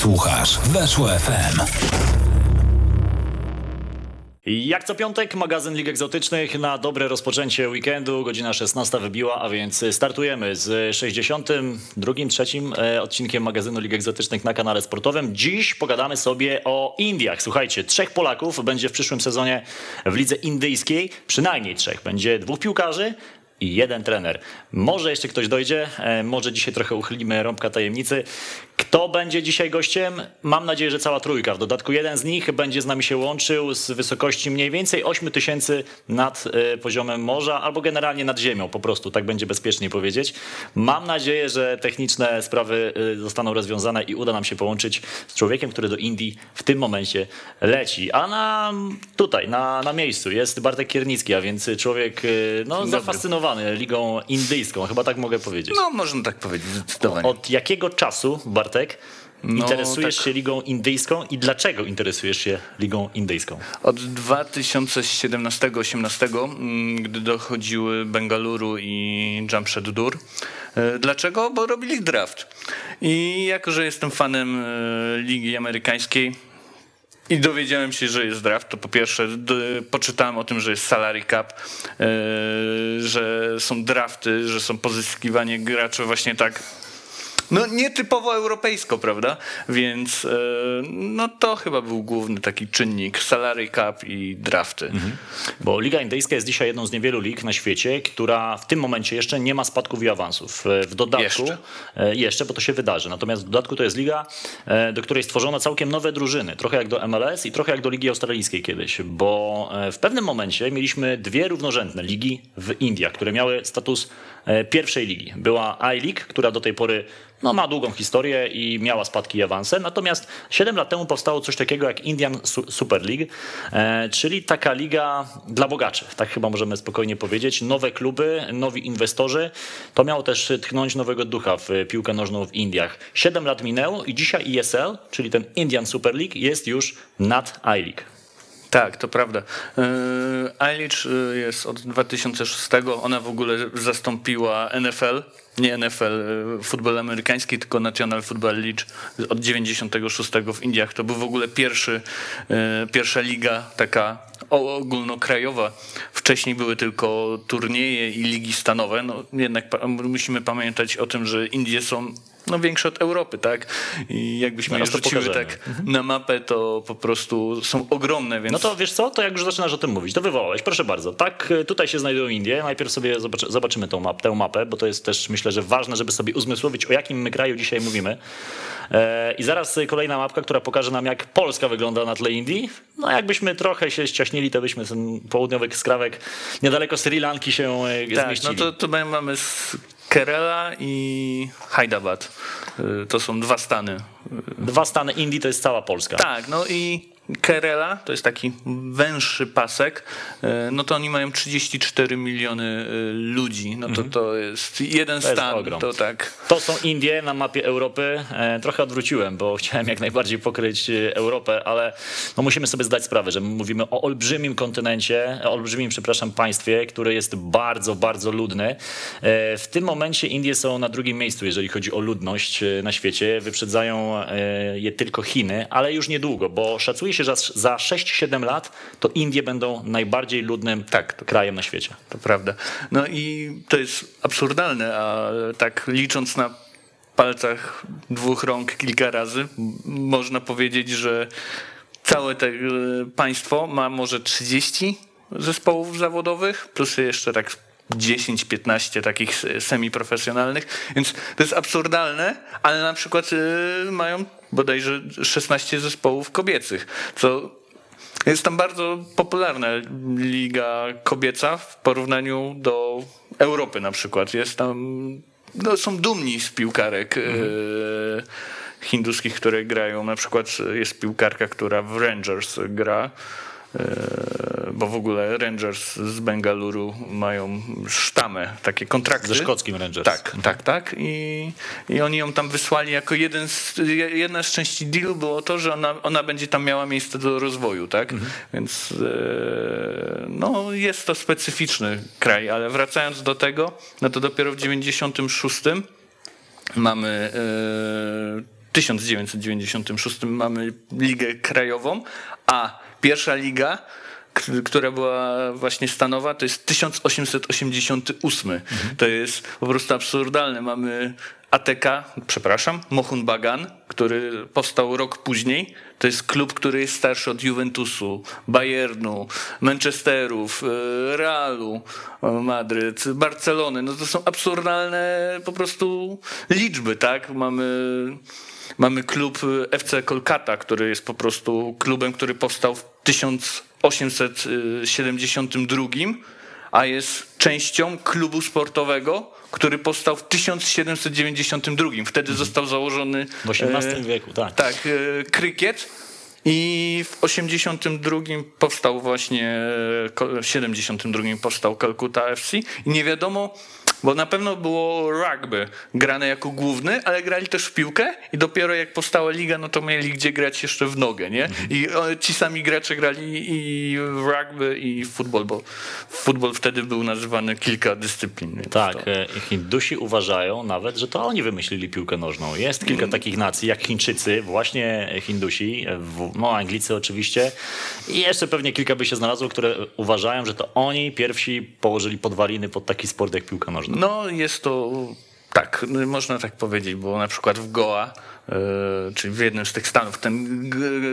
Słuchasz Weszło FM. Jak co piątek, magazyn Lig Egzotycznych na dobre rozpoczęcie weekendu. Godzina 16 wybiła, a więc startujemy z 62, trzecim e, odcinkiem magazynu Lig Egzotycznych na kanale sportowym. Dziś pogadamy sobie o Indiach. Słuchajcie, trzech Polaków będzie w przyszłym sezonie w lidze indyjskiej, przynajmniej trzech. Będzie dwóch piłkarzy, i jeden trener. Może jeszcze ktoś dojdzie, e, może dzisiaj trochę uchylimy rąbka tajemnicy. Kto będzie dzisiaj gościem? Mam nadzieję, że cała trójka. W dodatku jeden z nich będzie z nami się łączył z wysokości mniej więcej 8 tysięcy nad e, poziomem morza, albo generalnie nad ziemią po prostu, tak będzie bezpieczniej powiedzieć. Mam nadzieję, że techniczne sprawy e, zostaną rozwiązane i uda nam się połączyć z człowiekiem, który do Indii w tym momencie leci. A na, tutaj, na, na miejscu jest Bartek Kiernicki, a więc człowiek no, zafascynowany ligą indyjską, chyba tak mogę powiedzieć. No, można tak powiedzieć, zdecydowanie. Od jakiego czasu, Bartek, Bartek. No, interesujesz tak. się ligą indyjską i dlaczego interesujesz się ligą indyjską? Od 2017-18, mm, gdy dochodziły Bengaluru i Jamshedpur. E, dlaczego? Bo robili draft. I jako, że jestem fanem e, ligi amerykańskiej, i dowiedziałem się, że jest draft, to po pierwsze poczytałem o tym, że jest salary cap, e, że są drafty, że są pozyskiwanie graczy właśnie tak no nietypowo europejsko, prawda? Więc e, no to chyba był główny taki czynnik, salary cap i drafty. Mhm. Bo Liga Indyjska jest dzisiaj jedną z niewielu lig na świecie, która w tym momencie jeszcze nie ma spadków i awansów. E, w dodatku, jeszcze, e, jeszcze bo to się wydarzy. Natomiast w dodatku to jest liga, do której stworzono całkiem nowe drużyny. Trochę jak do MLS i trochę jak do Ligi Australijskiej kiedyś. Bo w pewnym momencie mieliśmy dwie równorzędne ligi w Indiach, które miały status pierwszej ligi. Była I-League, która do tej pory no, ma długą historię i miała spadki i awanse. Natomiast 7 lat temu powstało coś takiego jak Indian Super League, e, czyli taka liga dla bogaczy, tak chyba możemy spokojnie powiedzieć. Nowe kluby, nowi inwestorzy. To miało też tchnąć nowego ducha w piłkę nożną w Indiach. 7 lat minęło i dzisiaj ESL, czyli ten Indian Super League jest już nad I-League. Tak, to prawda. Eilich e, jest od 2006. Ona w ogóle zastąpiła NFL nie NFL, e, futbol amerykański, tylko National Football League od 96 w Indiach. To był w ogóle pierwszy, e, pierwsza liga taka ogólnokrajowa. Wcześniej były tylko turnieje i ligi stanowe. No, jednak musimy pamiętać o tym, że Indie są no, większe od Europy, tak? I jakbyśmy je rzuciły tak mhm. na mapę, to po prostu są ogromne, więc... No to wiesz co, to jak już zaczynasz o tym mówić, to wywołałeś, proszę bardzo. Tak, tutaj się znajdują Indie, najpierw sobie zobaczymy tą, map, tę mapę, bo to jest też myślę, że ważne, żeby sobie uzmysłowić, o jakim my kraju dzisiaj mówimy. E, I zaraz kolejna mapka, która pokaże nam, jak Polska wygląda na tle Indii. No jakbyśmy trochę się ściaśnili, to byśmy ten południowy skrawek niedaleko Sri Lanki się e, tak, zmieścili. No to, to mamy Kerala i Hyderabad. Y, to są dwa stany. Dwa stany Indii to jest cała Polska. Tak, no i Kerala, to jest taki węższy pasek, e, no to oni mają 34 miliony e, ludzi. No to mhm. to jest jeden to stan. Jest to, tak. to są Indie na mapie Europy. E, trochę odwróciłem, bo chciałem jak najbardziej pokryć Europę, ale no musimy sobie zdać sprawę, że mówimy o olbrzymim kontynencie, o olbrzymim, przepraszam, państwie, które jest bardzo, bardzo ludne. W tym momencie Indie są na drugim miejscu, jeżeli chodzi o ludność na świecie. Wyprzedzają je tylko Chiny, ale już niedługo, bo szacuje się się, że za 6-7 lat to Indie będą najbardziej ludnym tak, to, krajem na świecie. To prawda. No i to jest absurdalne, a tak licząc na palcach dwóch rąk kilka razy, można powiedzieć, że całe to e, państwo ma może 30 zespołów zawodowych, plus jeszcze tak 10-15 takich semiprofesjonalnych, więc to jest absurdalne, ale na przykład y, mają bodajże 16 zespołów kobiecych, co jest tam bardzo popularna liga kobieca w porównaniu do Europy na przykład. Jest tam, no, są dumni z piłkarek y, mhm. hinduskich, które grają. Na przykład jest piłkarka, która w Rangers gra bo w ogóle Rangers z Bengaluru mają sztamę, takie kontrakty. Ze szkockim Rangers. Tak, mhm. tak, tak. I, I oni ją tam wysłali jako jeden z, jedna z części dealu było to, że ona, ona będzie tam miała miejsce do rozwoju, tak? Mhm. Więc e, no, jest to specyficzny kraj, ale wracając do tego, no to dopiero w 96 mamy e, 1996 mamy ligę krajową, a pierwsza liga która była właśnie stanowa, to jest 1888. Mhm. To jest po prostu absurdalne. Mamy ATK, przepraszam, Mohun Bagan, który powstał rok później. To jest klub, który jest starszy od Juventusu, Bayernu, Manchesterów, e, Realu, e, Madryt, Barcelony. No to są absurdalne po prostu liczby, tak? Mamy mamy klub FC Kolkata, który jest po prostu klubem, który powstał w 1872, a jest częścią klubu sportowego, który powstał w 1792. Wtedy mhm. został założony. W XVIII wieku, tak. Tak, e, krykiet. I w 82 powstał właśnie, w 72 powstał Calcutta FC i nie wiadomo, bo na pewno było rugby grane jako główny, ale grali też w piłkę i dopiero jak powstała liga, no to mieli gdzie grać jeszcze w nogę, nie? I ci sami gracze grali i w rugby i w futbol, bo futbol wtedy był nazywany kilka dyscyplin. Tak, to... E, Hindusi uważają nawet, że to oni wymyślili piłkę nożną. Jest kilka mm. takich nacji, jak Chińczycy, właśnie Hindusi, no Anglicy oczywiście i jeszcze pewnie kilka by się znalazło, które uważają, że to oni pierwsi położyli podwaliny pod taki sport jak piłka nożna. No jest to tak, można tak powiedzieć, bo na przykład w Goa, yy, czyli w jednym z tych stanów, ten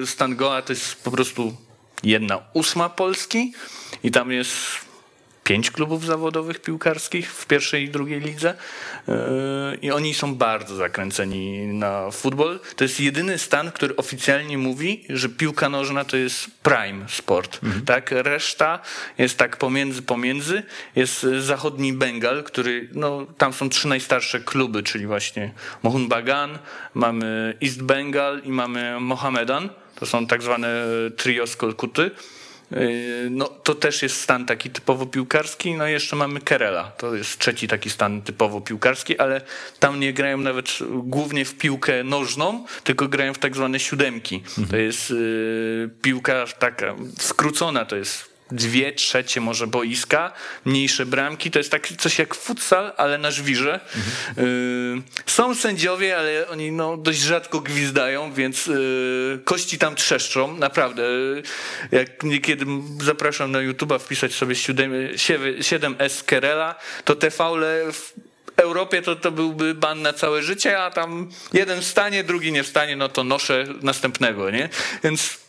stan Goa to jest po prostu jedna ósma Polski i tam jest pięć klubów zawodowych piłkarskich w pierwszej i drugiej lidze yy, i oni są bardzo zakręceni na futbol. To jest jedyny stan, który oficjalnie mówi, że piłka nożna to jest prime sport. Mhm. Tak? Reszta jest tak pomiędzy, pomiędzy. Jest zachodni Bengal, który, no, tam są trzy najstarsze kluby, czyli właśnie Mohun Bagan, mamy East Bengal i mamy Mohamedan. To są tak zwane trio z Kolkuty. Yy, no, to też jest stan taki typowo piłkarski. No i jeszcze mamy Kerela. To jest trzeci taki stan typowo piłkarski, ale tam nie grają nawet głównie w piłkę nożną, tylko grają w tak zwane siódemki. Mhm. To jest y, piłka taka skrócona, to jest dwie trzecie może boiska, mniejsze bramki. To jest tak coś jak futsal, ale na żwirze. Mhm. Są sędziowie, ale oni no, dość rzadko gwizdają, więc y, kości tam trzeszczą. Naprawdę. Jak niekiedy zapraszam na YouTube'a wpisać sobie 7S Kerela, to te faule w Europie to, to byłby ban na całe życie, a tam jeden wstanie, drugi nie wstanie, no to noszę następnego, nie? Więc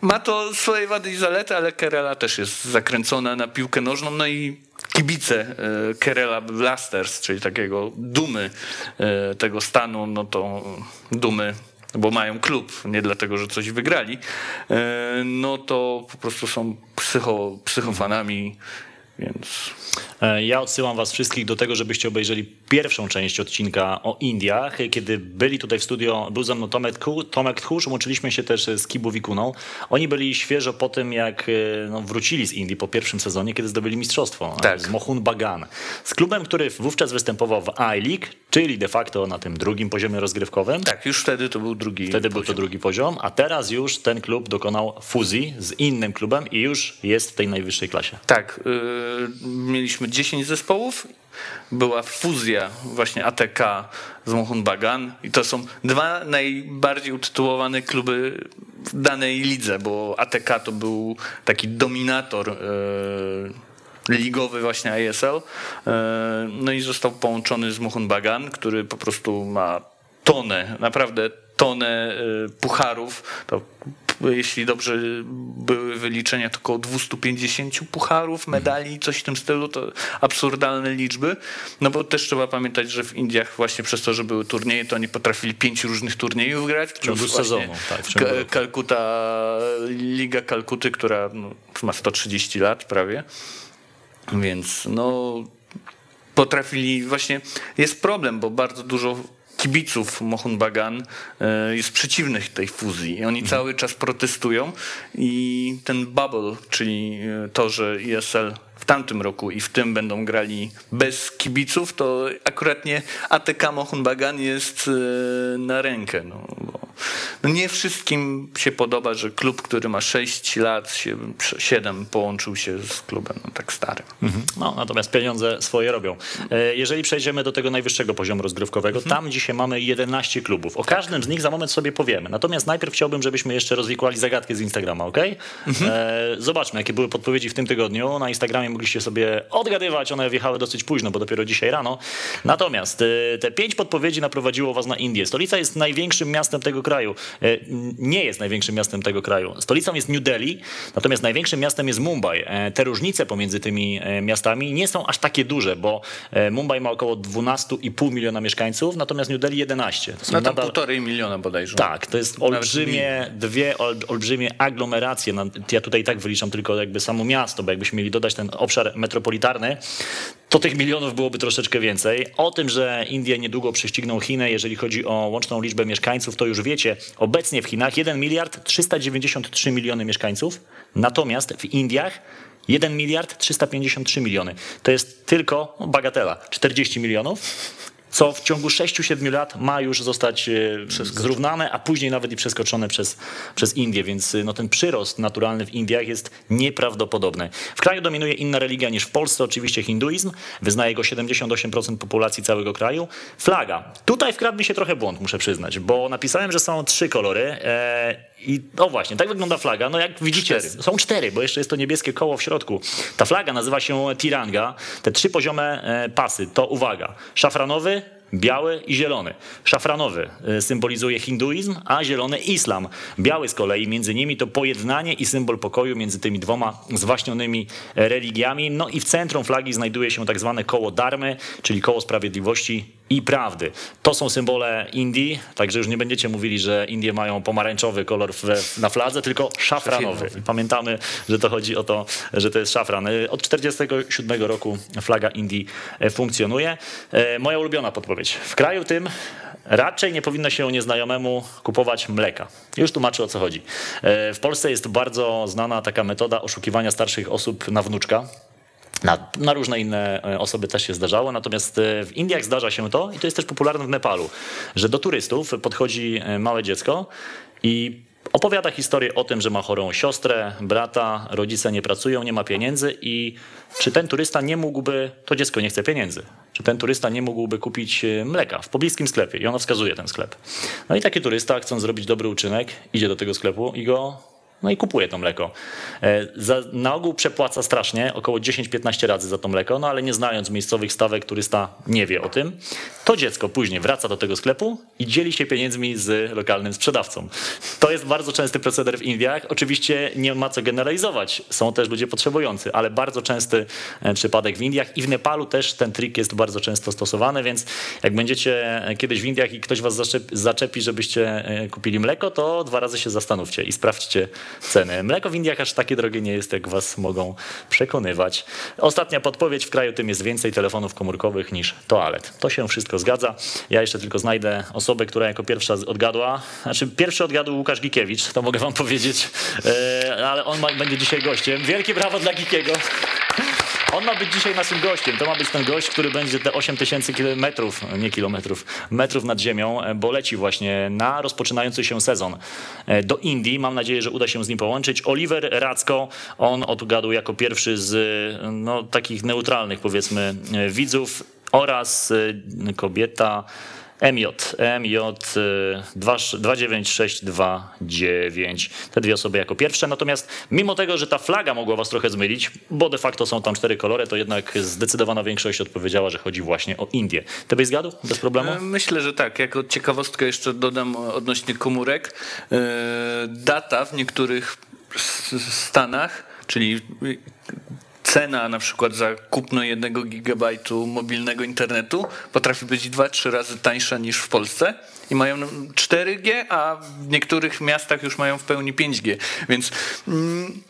ma to swoje wady i zalety, ale Kerela też jest zakręcona na piłkę nożną, no i kibice e, Kerela Blasters, czyli takiego dumy e, tego stanu, no to dumy bo mają klub, nie dlatego, że coś wygrali, e, no to po prostu są psycho, psychofanami, więc E, ja odsyłam was wszystkich do tego, żebyście obejrzeli pierwszą część odcinka o Indiach. Kiedy byli tutaj w studio, był ze mną Tomek, Tomek Tchórz, łączyliśmy się też z Kibu Wikuną. Oni byli świeżo po tym, jak e, no, wrócili z Indii po pierwszym sezonie, kiedy zdobyli mistrzostwo tak. z Mohun Bagan. Z klubem, który wówczas występował w I-League, czyli de facto na tym drugim poziomie rozgrywkowym. Tak, już wtedy to był drugi Wtedy poziom. był to drugi poziom, a teraz już ten klub dokonał fuzji z innym klubem i już jest w tej najwyższej klasie. Tak, yy, mieliśmy 10 zespołów. Była fuzja właśnie ATK z Mohun Bagan i to są dwa najbardziej utytułowane kluby w danej lidze, bo ATK to był taki dominator yy, ligowy właśnie ISL. Yy, no i został połączony z Mohun Bagan, który po prostu ma tonę, naprawdę tonę pucharów. To jeśli dobrze były wyliczenia, to około 250 pucharów, medali, coś w tym stylu, to absurdalne liczby. No bo też trzeba pamiętać, że w Indiach właśnie przez to, że były turnieje, to oni potrafili pięć różnych turniejów grać. W ciągu sezonu, tak. W ciągu Kalkuta, Liga Kalkuty, która no, ma 130 lat prawie. Więc no potrafili właśnie, jest problem, bo bardzo dużo kibiców Mohun Bagan e, jest przeciwnych tej fuzji. I oni mhm. cały czas protestują i ten bubble, czyli e, to, że ESL w tamtym roku i w tym będą grali bez kibiców, to akurat nie ATK Mohun Bagan jest e, na rękę. No, bo no nie wszystkim się podoba, że klub, który ma 6 lat, 7 połączył się z klubem no, tak starym. Mhm. No, natomiast pieniądze swoje robią. E, jeżeli przejdziemy do tego najwyższego poziomu rozgrywkowego, mhm. tam dzisiaj mamy 11 klubów. O każdym z nich za moment sobie powiemy. Natomiast najpierw chciałbym, żebyśmy jeszcze rozwikłali zagadkę z Instagrama, ok? Mhm. E, zobaczmy, jakie były podpowiedzi w tym tygodniu. Na Instagramie mogliście sobie odgadywać, one wjechały dosyć późno, bo dopiero dzisiaj rano. Natomiast e, te pięć podpowiedzi naprowadziło was na Indię. Stolica jest największym miastem tego kraju. E, nie jest największym miastem tego kraju. Stolicą jest New Delhi, natomiast największym miastem jest Mumbai. E, te różnice pomiędzy tymi e, miastami nie są aż takie duże, bo Mumbai ma około 12,5 miliona mieszkańców, natomiast New Delhi 11. To są no tam nadal... półtorej miliona bodajże. Tak, to jest olbrzymie, dwie olbrzymie aglomeracje. Ja tutaj tak wyliczam tylko jakby samo miasto, bo jakbyśmy mieli dodać ten obszar metropolitarny, to tych milionów byłoby troszeczkę więcej. O tym, że Indie niedługo prześcigną Chiny, jeżeli chodzi o łączną liczbę mieszkańców, to już wiecie. Obecnie w Chinach 1 miliard 393 miliony mieszkańców, natomiast w Indiach 1 miliard 353 miliony. To jest tylko no, bagatela, 40 milionów co w ciągu 6-7 lat ma już zostać e, zrównane, a później nawet i przeskoczone przez, przez Indię, więc e, no, ten przyrost naturalny w Indiach jest nieprawdopodobny. W kraju dominuje inna religia niż w Polsce, oczywiście hinduizm, wyznaje go 78% populacji całego kraju. Flaga. Tutaj wkradł mi się trochę błąd, muszę przyznać, bo napisałem, że są trzy kolory e, i no właśnie, tak wygląda flaga. No jak widzicie, cztery. są cztery, bo jeszcze jest to niebieskie koło w środku. Ta flaga nazywa się Tiranga. Te trzy poziome pasy to uwaga, szafranowy, biały i zielony. Szafranowy e, symbolizuje hinduizm, a zielony islam. Biały z kolei między nimi to pojednanie i symbol pokoju między tymi dwoma zwaśnionymi e, religiami. No i w centrum flagi znajduje się tak zwane koło darmy, czyli koło sprawiedliwości i prawdy. To są symbole Indii, także już nie będziecie mówili, że Indie mają pomarańczowy kolor w, na fladze, tylko szafranowy. I pamiętamy, że to chodzi o to, że to jest szafran. Od 1947 roku flaga Indii e, funkcjonuje. E, moja ulubiona podpowiedź. W kraju tym raczej nie powinno się nieznajomemu kupować mleka. Już tłumaczę o co chodzi. W Polsce jest bardzo znana taka metoda oszukiwania starszych osób na wnuczka. Na, na, różne inne e, osoby też się zdarzało, natomiast e, w Indiach zdarza się to i to jest też popularne w Nepalu, że do turystów podchodzi e, małe dziecko i opowiada historię o tym, że ma chorą siostrę, brata, rodzice nie pracują, nie ma pieniędzy i czy ten turysta nie mógłby, to dziecko nie chce pieniędzy, czy ten turysta nie mógłby kupić mleka w pobliskim sklepie i ono wskazuje ten sklep. No i taki turysta, chcąc zrobić dobry uczynek, idzie do tego sklepu i go no i kupuje to mleko. E, za, na ogół przepłaca strasznie, około 10-15 razy za to mleko, no ale nie znając miejscowych stawek, turysta nie wie o tym. To dziecko później wraca do tego sklepu i dzieli się pieniędzmi z lokalnym sprzedawcą. To jest bardzo częsty proceder w Indiach. Oczywiście nie ma co generalizować. Są też ludzie potrzebujący, ale bardzo częsty e, przypadek w Indiach i w Nepalu też ten trik jest bardzo często stosowany, więc jak będziecie kiedyś w Indiach i ktoś was zaczepi, żebyście e, kupili mleko, to dwa razy się zastanówcie i sprawdźcie, ceny. Mleko w Indiach aż takie drogie nie jest, jak was mogą przekonywać. Ostatnia podpowiedź, w kraju tym jest więcej telefonów komórkowych niż toalet. To się wszystko zgadza. Ja jeszcze tylko znajdę osobę, która jako pierwsza odgadła. Znaczy pierwszy odgadł Łukasz Gikiewicz, to mogę wam powiedzieć, e, ale on ma, będzie dzisiaj gościem. Wielkie brawo dla Gikiego. On ma być dzisiaj naszym gościem. To ma być ten gość, który będzie te 8 tysięcy kilometrów, nie kilometrów, metrów nad ziemią, e, bo leci właśnie na rozpoczynający się sezon e, do Indii. Mam nadzieję, że uda się z nim połączyć. Oliver Racko, on odgadł jako pierwszy z no, takich neutralnych powiedzmy e, widzów oraz kobieta MJ, MJ 29629. Te dwie osoby jako pierwsze. Natomiast mimo tego, że ta flaga mogła was trochę zmylić, bo de facto są tam cztery kolory, to jednak zdecydowana większość odpowiedziała, że chodzi właśnie o Indię. Ty byś zgadł bez problemu? E, myślę, że tak. Jako ciekawostkę jeszcze dodam odnośnie komórek. E, data w niektórych stanach, czyli cena na przykład za kupno jednego gigabajtu mobilnego internetu potrafi być dwa, trzy razy tańsza niż w Polsce i mają 4G, a w niektórych miastach już mają w pełni 5G. Więc mm,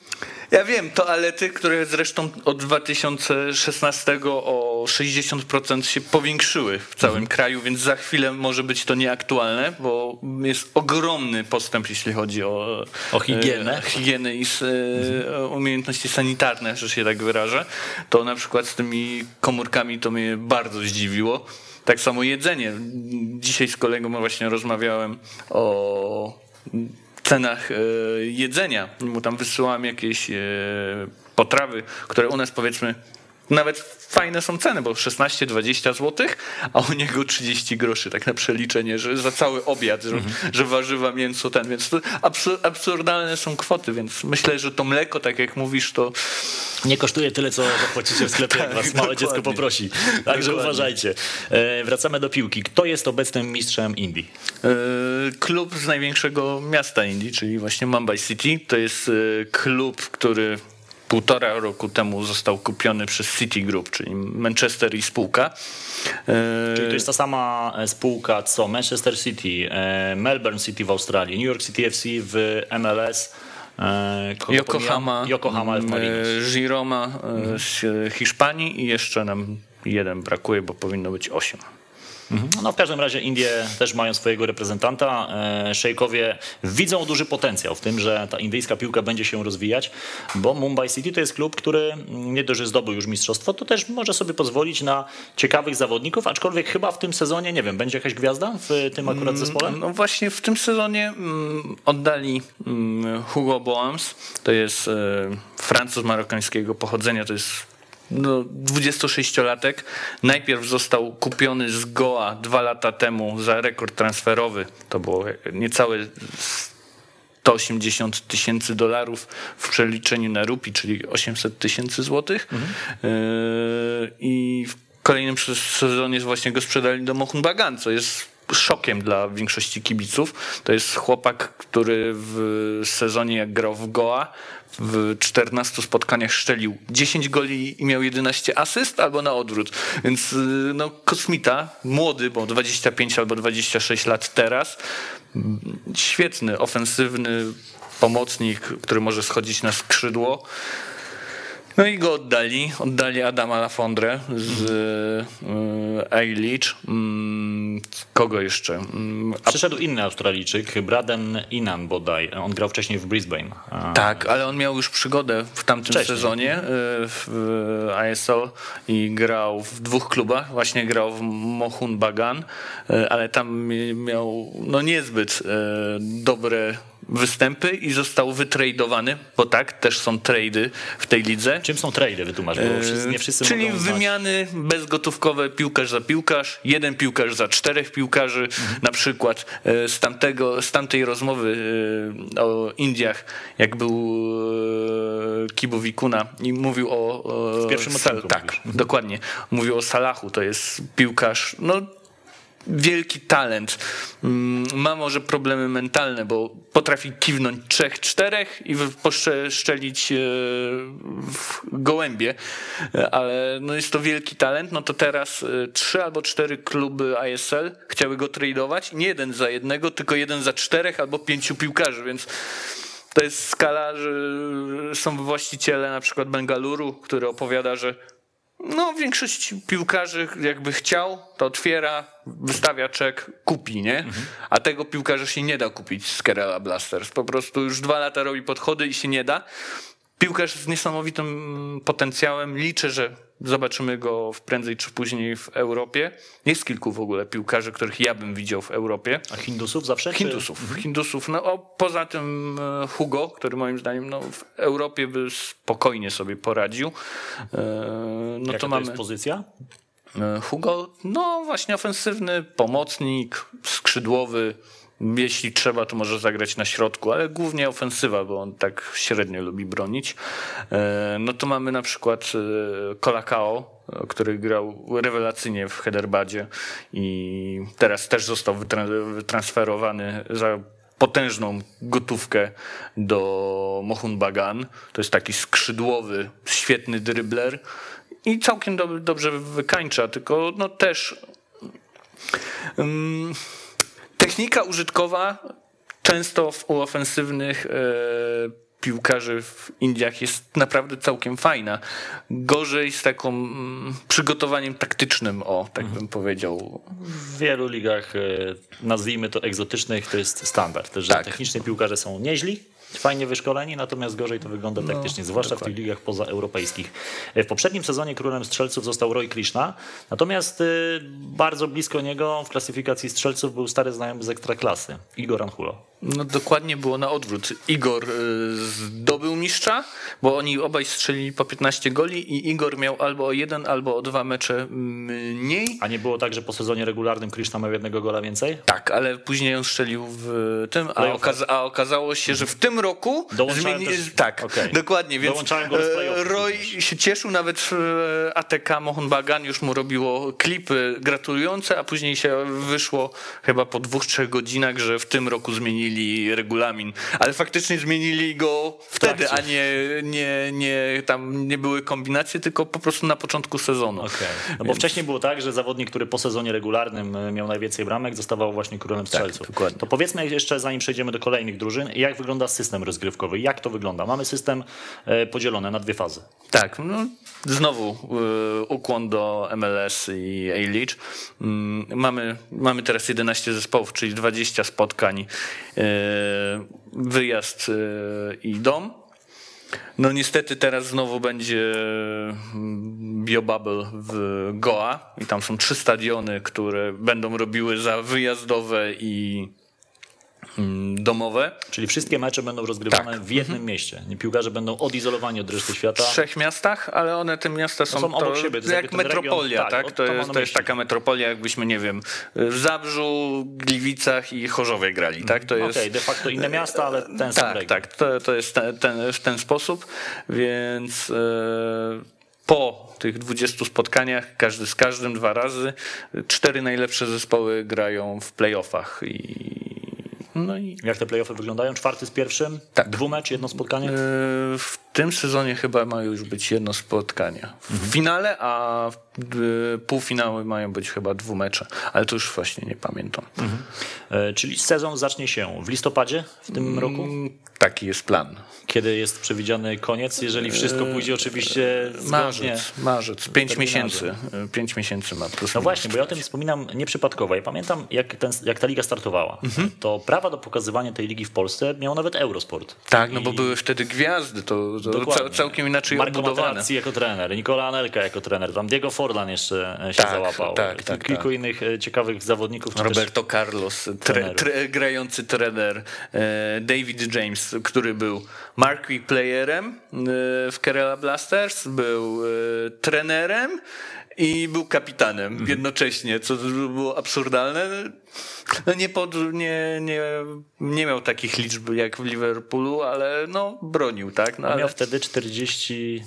ja wiem, toalety, które zresztą od 2016 o 60% się powiększyły w całym mhm. kraju, więc za chwilę może być to nieaktualne, bo jest ogromny postęp, jeśli chodzi o, o higienę. E, higienę i s, e, umiejętności sanitarne, że się tak wyrażę. To na przykład z tymi komórkami to mnie bardzo zdziwiło. Tak samo jedzenie. Dzisiaj z kolegą właśnie rozmawiałem o cenach e, jedzenia. Mu tam wysyłałem jakieś e, potrawy, które u nas powiedzmy nawet fajne są ceny, bo 16-20 zł, a u niego 30 groszy, tak na przeliczenie, że za cały obiad, że, mhm. że warzywa, mięso, ten, więc to absurdalne są kwoty, więc myślę, że to mleko, tak jak mówisz, to... Nie kosztuje tyle, co zapłacicie w sklepie, jak was tak, małe dziecko poprosi. Także dokładnie. uważajcie. E, wracamy do piłki. Kto jest obecnym mistrzem Indii? E, klub z największego miasta Indii, czyli właśnie Mumbai City. To jest e, klub, który półtora roku temu został kupiony przez City Group, czyli Manchester i spółka. E, czyli to jest ta sama e, spółka co Manchester City, e, Melbourne City w Australii, New York City FC w MLS. Yokohama, Yokohama Giroma z Hiszpanii i jeszcze nam jeden brakuje, bo powinno być osiem. Mhm. No w każdym razie Indie też mają swojego reprezentanta. E, szejkowie widzą duży potencjał w tym, że ta indyjska piłka będzie się rozwijać, bo Mumbai City to jest klub, który nie dość, że zdobył już mistrzostwo, to też może sobie pozwolić na ciekawych zawodników, aczkolwiek chyba w tym sezonie, nie wiem, będzie jakaś gwiazda w tym akurat mm, zespole? No właśnie w tym sezonie mm, oddali mm, Hugo Boams, to jest e, Francuz marokańskiego pochodzenia, to jest no, 26-latek. Najpierw został kupiony z Goa dwa lata temu za rekord transferowy. To było niecałe 180 tysięcy dolarów w przeliczeniu na rupi, czyli 800 tysięcy złotych. Mhm. Yy, I w kolejnym sezonie właśnie go sprzedali do Mohun Bagan, co jest szokiem dla większości kibiców. To jest chłopak, który w sezonie jak grał w Goa w 14 spotkaniach szczelił 10 goli i miał 11 asyst, albo na odwrót. Więc y, no, kosmita, młody, bo 25 albo 26 lat teraz, świetny, ofensywny pomocnik, który może schodzić na skrzydło. No i go oddali. Oddali Adama Lafondre z A-Leach. Mm, kogo jeszcze? Mm, Przyszedł inny Australijczyk, Braden Inan bodaj. On grał wcześniej w Brisbane. Tak, ale on miał już przygodę w tamtym wcześniej. sezonie y, w ISL i grał w dwóch klubach. Właśnie grał w Mohun Bagan, y, ale tam miał no niezbyt dobre występy i został wytradowany, bo tak, też są trady w tej lidze. Czym są trady, wytłumacz, bo wszyscy, nie wszyscy Czyli wymiany bezgotówkowe piłkarz za piłkarz, jeden piłkarz za czterech piłkarzy, mhm. na przykład e, z, tamtego, z tamtej rozmowy e, o Indiach, jak był e, Kibu Wikuna i mówił o... W pierwszym odcinku. Tak, mhm. dokładnie. Mówił o Salachu, to jest piłkarz, no wielki talent. Mm, ma może problemy mentalne, bo potrafi kiwnąć trzech, czterech i poszczelić e, w gołębie, ale no jest to wielki talent. No to teraz e, trzy albo cztery kluby ISL chciały go tradować. Nie jeden za jednego, tylko jeden za czterech albo pięciu piłkarzy, więc to jest skala, że są właściciele na przykład Bengaluru, który opowiada, że no, większość piłkarzy jakby chciał, to otwiera, wystawia czek, kupi, nie? Mhm. A tego piłkarza się nie da kupić z Kerala Blasters. Po prostu już dwa lata robi podchody i się nie da. Piłkarz z niesamowitym potencjałem. Liczę, że zobaczymy go prędzej czy później w Europie. Jest kilku w ogóle piłkarzy, których ja bym widział w Europie. A Hindusów zawsze? Hindusów. Mhm. Hindusów. No, o, poza tym e, Hugo, który moim zdaniem no, w Europie by spokojnie sobie poradził. E, no Jaka to, mamy... jest pozycja? E, Hugo, no właśnie ofensywny, pomocnik, skrzydłowy, jeśli trzeba, to może zagrać na środku, ale głównie ofensywa, bo on tak średnio lubi bronić. E, no to mamy na przykład Kolakao, e, który grał rewelacyjnie w Hederbadzie i teraz też został wytransferowany za potężną gotówkę do Mohun Bagan. To jest taki skrzydłowy, świetny drybler i całkiem dobrze wykańcza, tylko no też... Um, Technika użytkowa często u ofensywnych e, piłkarzy w Indiach jest naprawdę całkiem fajna. Gorzej z taką mm, przygotowaniem taktycznym, o, tak mhm. bym powiedział. W wielu ligach, e, nazwijmy to egzotycznych, to jest standard, że tak. piłkarze są nieźli, fajnie wyszkoleni, natomiast gorzej to wygląda no, taktycznie, zwłaszcza dokładnie. w tych ligach pozaeuropejskich. W poprzednim sezonie królem strzelców został Roy Krishna, natomiast y, bardzo blisko niego w klasyfikacji strzelców był stary znajomy z ekstraklasy, Igor Anhulo. No dokładnie było na odwrót. Igor y, zdobył mistrza, bo oni obaj strzelili po 15 goli i Igor miał albo o jeden, albo o dwa mecze mniej. A nie było tak, że po sezonie regularnym Kryszna miał jednego gola więcej? Tak, ale później on strzelił w tym, a, okaza a okazało się, że w tym roku Dołączałem zmieni... też- Tak, okej. dokładnie, więc Dołączałem go e, Roy się cieszył, nawet e, ATK Mohun Bagan już mu robiło klipy gratulujące, a później się wyszło chyba po dwóch, trzech godzinach, że w tym roku zmienili regulamin, ale faktycznie zmienili go wtedy, a trakcie. nie, nie, nie, tam nie były kombinacje, tylko po prostu na początku sezonu. Okej. No bo wcześniej było tak, że zawodnik, który po sezonie regularnym e, miał najwięcej bramek, zostawał właśnie królem strzelców. dokładnie. To powiedzmy jeszcze, zanim przejdziemy do kolejnych drużyn, jak wygląda system rozgrywkowy? Jak to wygląda? Mamy system e, podzielony na dwie fazy. Tak, no, znowu y, ukłon do MLS i A-League. Mm, mamy, mamy teraz 11 zespołów, czyli 20 spotkań, wyjazd y, i dom. No niestety teraz znowu będzie mm, BioBubble w Goa i tam są trzy stadiony, które będą robiły za wyjazdowe i domowe. Czyli wszystkie mecze będą rozgrywane Tak. w jednym mieście. Nie Piłkarze będą odizolowani od reszty świata. w trzech miastach, ale one te miasta są, są obok siebie, to jest jak ten region, metropolia, tak, tak? o, To, to jest, to jest taka metropolia, jakbyśmy, nie wiem, w Zabrzu, Gliwicach i Chorzowie grali, tak? To Okej, jest... de facto inne miasta, ale ten sam Tak, region. tak, to, to jest ten, ten, w ten sposób, więc e, po tych 20 spotkaniach, każdy z każdym dwa razy, cztery najlepsze zespoły grają w playoffach i no i Jak te playoffy wyglądają? Czwarty z pierwszym? Tak. Dwumecz, jedno spotkanie? E, W tym sezonie chyba ma już być jedno spotkanie. W finale, a w- półfinały mają być chyba dwumecze, ale to już właśnie nie pamiętam. E, Czyli sezon zacznie się w listopadzie w tym roku? Mm, Taki jest plan. Kiedy jest przewidziany koniec, jeżeli wszystko pójdzie oczywiście zgodnie. Marzec, marzec, pięć miesięcy. E, Pięć miesięcy ma No właśnie, bo ja o tym wspominam nieprzypadkowo. Ja pamiętam, jak, ten, jak ta liga startowała. Mhm. To prawa do pokazywania tej ligi w Polsce miał nawet Eurosport. Tak, no bo I- były wtedy gwiazdy, to, Dokładnie. cał, całkiem inaczej Marco obudowane. Materazzi jako trener, Nikola Anelka jako trener, tam Diego Forlan jeszcze e, się Tak, załapał. tak, tak, Kilku tak. innych e, ciekawych zawodników. Roberto Carlos, tre, tre, grający trener, e, David James, który był marquee playerem w Kerala Blasters, był trenerem i był kapitanem Mhm. jednocześnie, co było absurdalne. No nie, pod, nie, nie, nie miał takich liczb jak w Liverpoolu, ale no bronił, tak? No, ale, miał wtedy 40...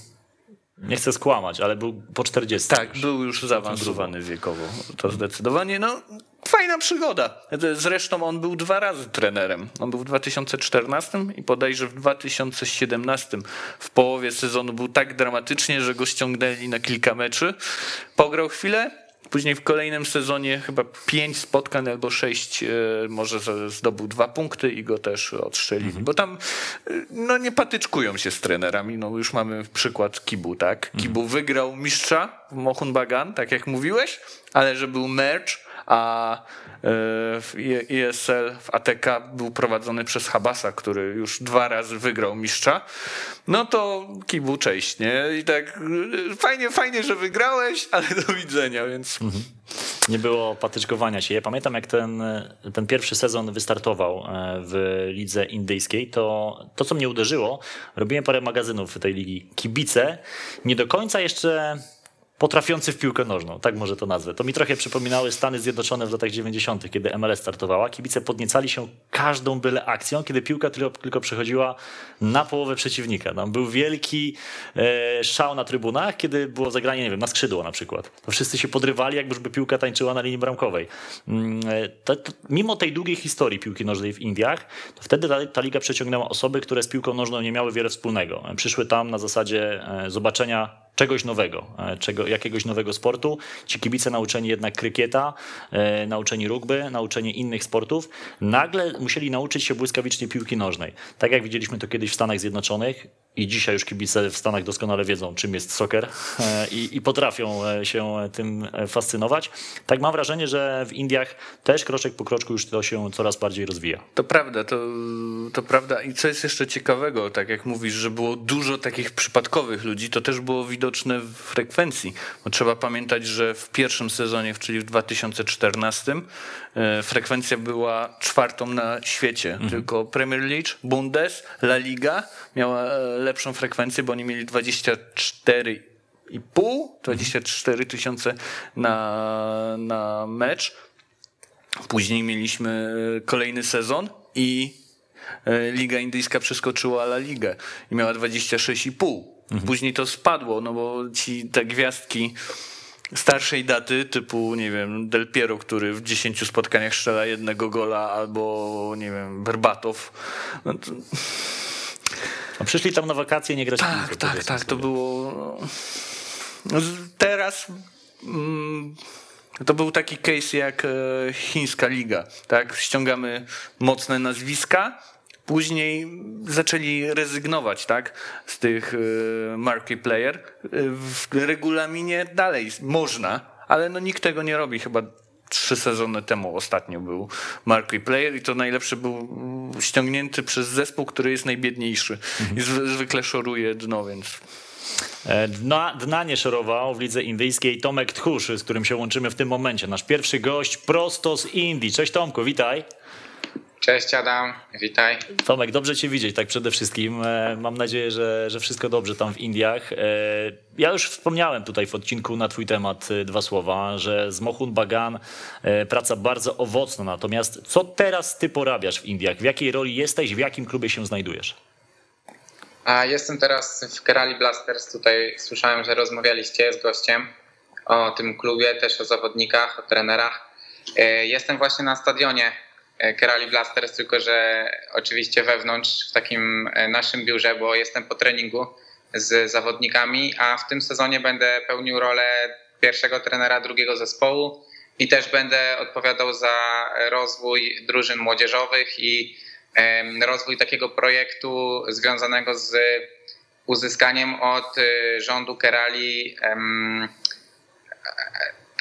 Nie chcę skłamać, ale był po 40. tak, już. był już zaawansowany wiekowo, to zdecydowanie. No, fajna przygoda. Zresztą on był dwa razy trenerem. On był w 2014 i bodajże w 2017 w połowie sezonu był tak dramatycznie, że go ściągnęli na kilka meczy. Pograł chwilę, Później w kolejnym sezonie chyba pięć spotkań albo sześć, e, może zdobył dwa punkty i go też odstrzelili. Bo tam e, no, nie patyczkują się z trenerami. No, już mamy przykład Kibu, tak? Kibu wygrał mistrza w Mohun Bagan, tak jak mówiłeś, ale że był mecz, a e, w ISL w ATK był prowadzony przez Habasa, który już dwa razy wygrał mistrza, no to Kibu cześć, nie? I tak e, fajnie, fajnie, że wygrałeś, ale do widzenia, więc Nie było patyczkowania się. Ja pamiętam, jak ten, ten pierwszy sezon wystartował e, w lidze indyjskiej, to to, co mnie uderzyło, robiłem parę magazynów tej ligi. Kibice nie do końca jeszcze potrafiący w piłkę nożną, tak może to nazwę. To mi trochę przypominały Stany Zjednoczone w latach 90., kiedy MLS startowała. Kibice podniecali się każdą byle akcją, kiedy piłka tylko, przechodziła na połowę przeciwnika. Tam był wielki e, szał na trybunach, kiedy było zagranie, nie wiem, na skrzydło na przykład. To wszyscy się podrywali, jakby piłka tańczyła na linii bramkowej. Mm, e, To, to, mimo tej długiej historii piłki nożnej w Indiach, to wtedy ta, ta liga przeciągnęła osoby, które z piłką nożną nie miały wiele wspólnego. E, Przyszły tam na zasadzie e, zobaczenia czegoś nowego, e, czego, jakiegoś nowego sportu. Ci kibice nauczeni jednak krykieta, e, nauczeni rugby, nauczeni innych sportów, nagle musieli nauczyć się błyskawicznie piłki nożnej. Tak jak widzieliśmy to kiedyś w Stanach Zjednoczonych, i dzisiaj już kibice w Stanach doskonale wiedzą, czym jest soccer e, i, i, potrafią e, się tym e, fascynować. Tak mam wrażenie, że w Indiach też kroczek po kroczku już to się coraz bardziej rozwija. To prawda, to, to prawda. I co jest jeszcze ciekawego, tak jak mówisz, że było dużo takich przypadkowych ludzi, to też było widoczne w frekwencji. Bo trzeba pamiętać, że w pierwszym sezonie, czyli w 2014, frekwencja była czwartą na świecie. Mhm. Tylko Premier League, Bundes, La Liga miała lepszą frekwencję, bo oni mieli 24 i pół, 24 tysiące na, na mecz. Później mieliśmy kolejny sezon i e, Liga Indyjska przeskoczyła La Ligę i miała 26,5. Mhm. Później to spadło, no bo ci te gwiazdki starszej daty, typu, nie wiem, Del Piero, który w 10 spotkaniach strzela jednego gola, albo, nie wiem, Berbatow. No to no przyszli tam na wakacje, nie grać Tak, piłkę, tak, tak, to było... No, teraz... Mm, to był taki case jak e, chińska liga, tak? Ściągamy mocne nazwiska, później zaczęli rezygnować, tak? Z tych e, marquee player. E, w regulaminie dalej można, ale no nikt tego nie robi chyba trzy sezony temu ostatnio był Marquee Player i to najlepszy był ściągnięty przez zespół, który jest najbiedniejszy i zwykle szoruje dno, więc... E, dna, dna nie szorował w lidze indyjskiej Tomek Tchórz, z którym się łączymy w tym momencie. Nasz pierwszy gość prosto z Indii. Cześć Tomku, witaj. Cześć Adam, witaj. Tomek, dobrze Cię widzieć, tak przede wszystkim. E, mam nadzieję, że, że wszystko dobrze tam w Indiach. E, ja już wspomniałem tutaj w odcinku na Twój temat e, dwa słowa, że z Mohun Bagan praca bardzo owocna. Natomiast co teraz Ty porabiasz w Indiach? W jakiej roli jesteś? W jakim klubie się znajdujesz? A jestem teraz w Kerali Blasters. Tutaj słyszałem, że rozmawialiście z gościem o tym klubie, też o zawodnikach, o trenerach. Jestem właśnie na stadionie Kerali Blasters, tylko że oczywiście wewnątrz w takim e, naszym biurze, bo jestem po treningu z zawodnikami, a w tym sezonie będę pełnił rolę pierwszego trenera drugiego zespołu i też będę odpowiadał za rozwój drużyn młodzieżowych i rozwój takiego projektu związanego z uzyskaniem od e, rządu Kerali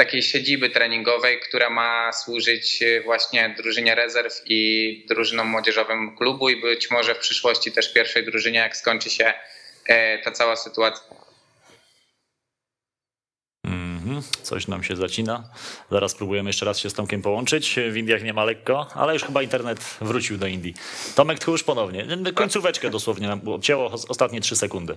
takiej siedziby treningowej, która ma służyć e, właśnie drużynie rezerw i drużynom młodzieżowym klubu i być może w przyszłości też pierwszej drużynie, jak skończy się e, ta cała sytuacja. Mhm, coś nam się zacina. Zaraz próbujemy jeszcze raz się z Tomkiem połączyć. W Indiach nie ma lekko, ale już chyba internet wrócił do Indii. Tomek Tchórz ponownie. Końcóweczkę dosłownie nam obcięło ostatnie trzy sekundy.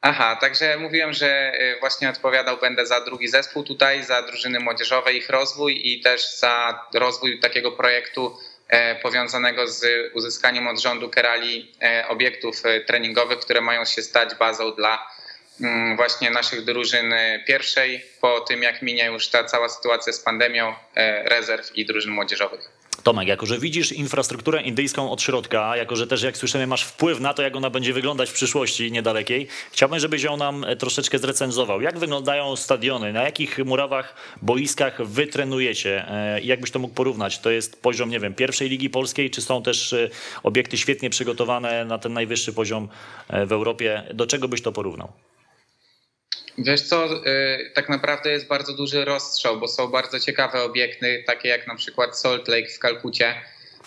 Aha, także mówiłem, że y, właśnie odpowiadał będę za drugi zespół tutaj, za drużyny młodzieżowe, ich rozwój i też za rozwój takiego projektu e, powiązanego z uzyskaniem od rządu Kerali e, obiektów e, treningowych, które mają się stać bazą dla mm, właśnie naszych drużyn pierwszej, po tym jak minie już ta cała sytuacja z pandemią, rezerw i drużyn młodzieżowych. Tomek, jako że widzisz infrastrukturę indyjską od środka, jako że też jak słyszymy masz wpływ na to, jak ona będzie wyglądać w przyszłości niedalekiej, chciałbym, żebyś ją nam e, troszeczkę zrecenzował. Jak wyglądają stadiony, na jakich murawach, boiskach wy trenujecie e, i jakbyś to mógł porównać? To jest poziom, nie wiem, pierwszej ligi polskiej, czy są też e, obiekty świetnie przygotowane na ten najwyższy poziom w Europie? Do czego byś to porównał? Wiesz co, y, tak naprawdę jest bardzo duży rozstrzał, bo są bardzo ciekawe obiekty, takie jak na przykład Salt Lake w Kalkucie.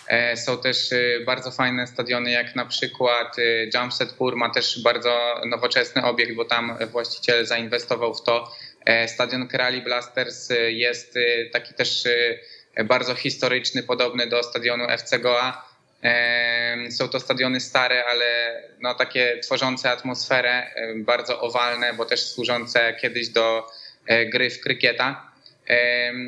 E, są też y, bardzo fajne stadiony, jak na przykład y, Jamshedpur ma też bardzo nowoczesny obiekt, bo tam właściciel zainwestował w to. E, stadion Kerali Blasters jest taki też bardzo historyczny, podobny do stadionu FC Goa są to stadiony stare, ale no takie tworzące atmosferę, bardzo owalne, bo też służące kiedyś do e, gry w krykieta.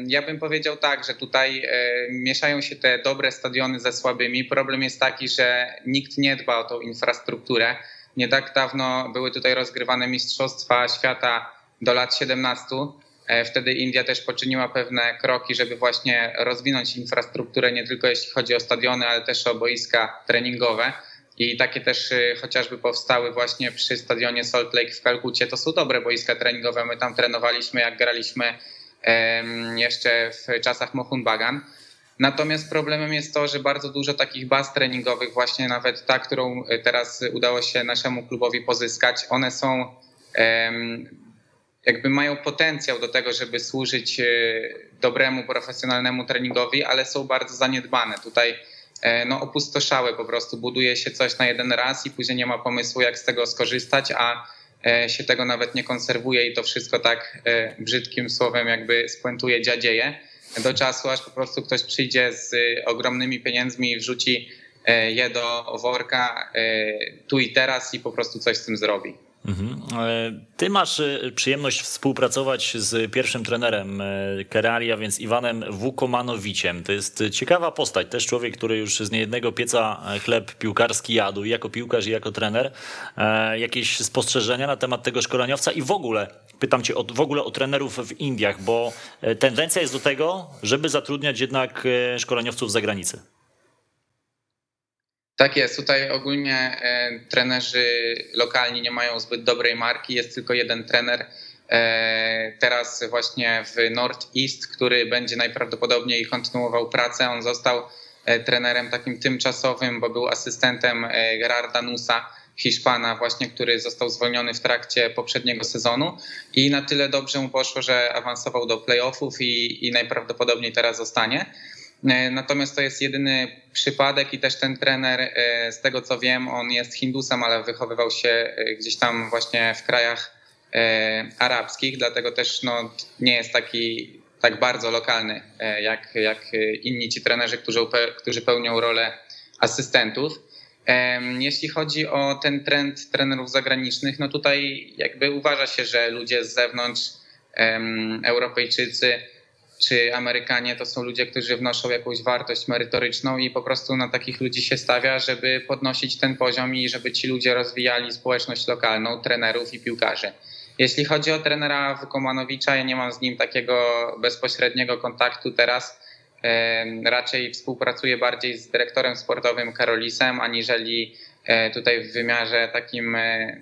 Ja bym powiedział tak, że tutaj e, mieszają się te dobre stadiony ze słabymi. Problem jest taki, że nikt nie dba o tą infrastrukturę. Nie tak dawno były tutaj rozgrywane Mistrzostwa Świata do lat 17 E, wtedy India też poczyniła pewne kroki, żeby właśnie rozwinąć infrastrukturę nie tylko jeśli chodzi o stadiony, ale też o boiska treningowe. I takie też y, chociażby powstały właśnie przy stadionie Salt Lake w Kalkucie. To są dobre boiska treningowe. My tam trenowaliśmy, jak graliśmy jeszcze w czasach Mohun Bagan. Natomiast problemem jest to, że bardzo dużo takich baz treningowych, właśnie nawet ta, którą teraz udało się naszemu klubowi pozyskać, one są jakby mają potencjał do tego, żeby służyć e, dobremu, profesjonalnemu treningowi, ale są bardzo zaniedbane. Tutaj e, no, opustoszałe po prostu. Buduje się coś na jeden raz i później nie ma pomysłu, jak z tego skorzystać, a e, się tego nawet nie konserwuje i to wszystko tak brzydkim słowem jakby spuentuje dziadzieje do czasu, aż po prostu ktoś przyjdzie z ogromnymi pieniędzmi i wrzuci je do worka tu i teraz i po prostu coś z tym zrobi. Mhm. E, ty masz e, przyjemność współpracować z pierwszym trenerem e, Keralia, więc Iwanem Wukomanowiciem. To jest ciekawa postać, też człowiek, który już z niejednego pieca chleb piłkarski jadł, jako piłkarz i jako trener. Jakieś spostrzeżenia na temat tego szkoleniowca i w ogóle, pytam cię o, w ogóle o trenerów w Indiach, bo tendencja jest do tego, żeby zatrudniać jednak szkoleniowców z zagranicy. Tak jest. Tutaj ogólnie e, trenerzy lokalni nie mają zbyt dobrej marki. Jest tylko jeden trener. E, teraz właśnie w Northeast, który będzie najprawdopodobniej kontynuował pracę. On został e, trenerem takim tymczasowym, bo był asystentem Gerarda Nusa, Hiszpana właśnie, który został zwolniony w trakcie poprzedniego sezonu i na tyle dobrze mu poszło, że awansował do playoffów i, i najprawdopodobniej teraz zostanie. E, natomiast to jest jedyny przypadek i też ten trener, e, z tego co wiem, on jest Hindusem, ale wychowywał się e, gdzieś tam właśnie w krajach arabskich, dlatego też no, nie jest taki tak bardzo lokalny jak, jak inni ci trenerzy, którzy, którzy pełnią rolę asystentów. Jeśli chodzi o ten trend trenerów zagranicznych, no tutaj jakby uważa się, że ludzie z zewnątrz, Europejczycy, czy Amerykanie to są ludzie, którzy wnoszą jakąś wartość merytoryczną i po prostu na takich ludzi się stawia, żeby podnosić ten poziom i żeby ci ludzie rozwijali społeczność lokalną, trenerów i piłkarzy. Jeśli chodzi o trenera Wukomanowicza, ja nie mam z nim takiego bezpośredniego kontaktu teraz. Raczej współpracuję bardziej z dyrektorem sportowym Karolisem, aniżeli e, tutaj w wymiarze takim e,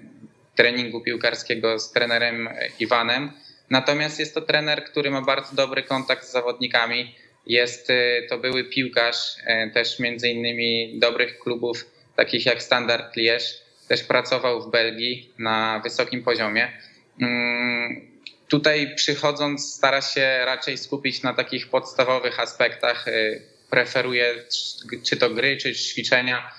treningu piłkarskiego z trenerem Iwanem. Natomiast jest to trener, który ma bardzo dobry kontakt z zawodnikami. Jest y, to były piłkarz y, też między innymi dobrych klubów takich jak Standard Liège. Też pracował w Belgii na wysokim poziomie. Mm, tutaj przychodząc stara się raczej skupić na takich podstawowych aspektach. Y, preferuje czy to gry, czy ćwiczenia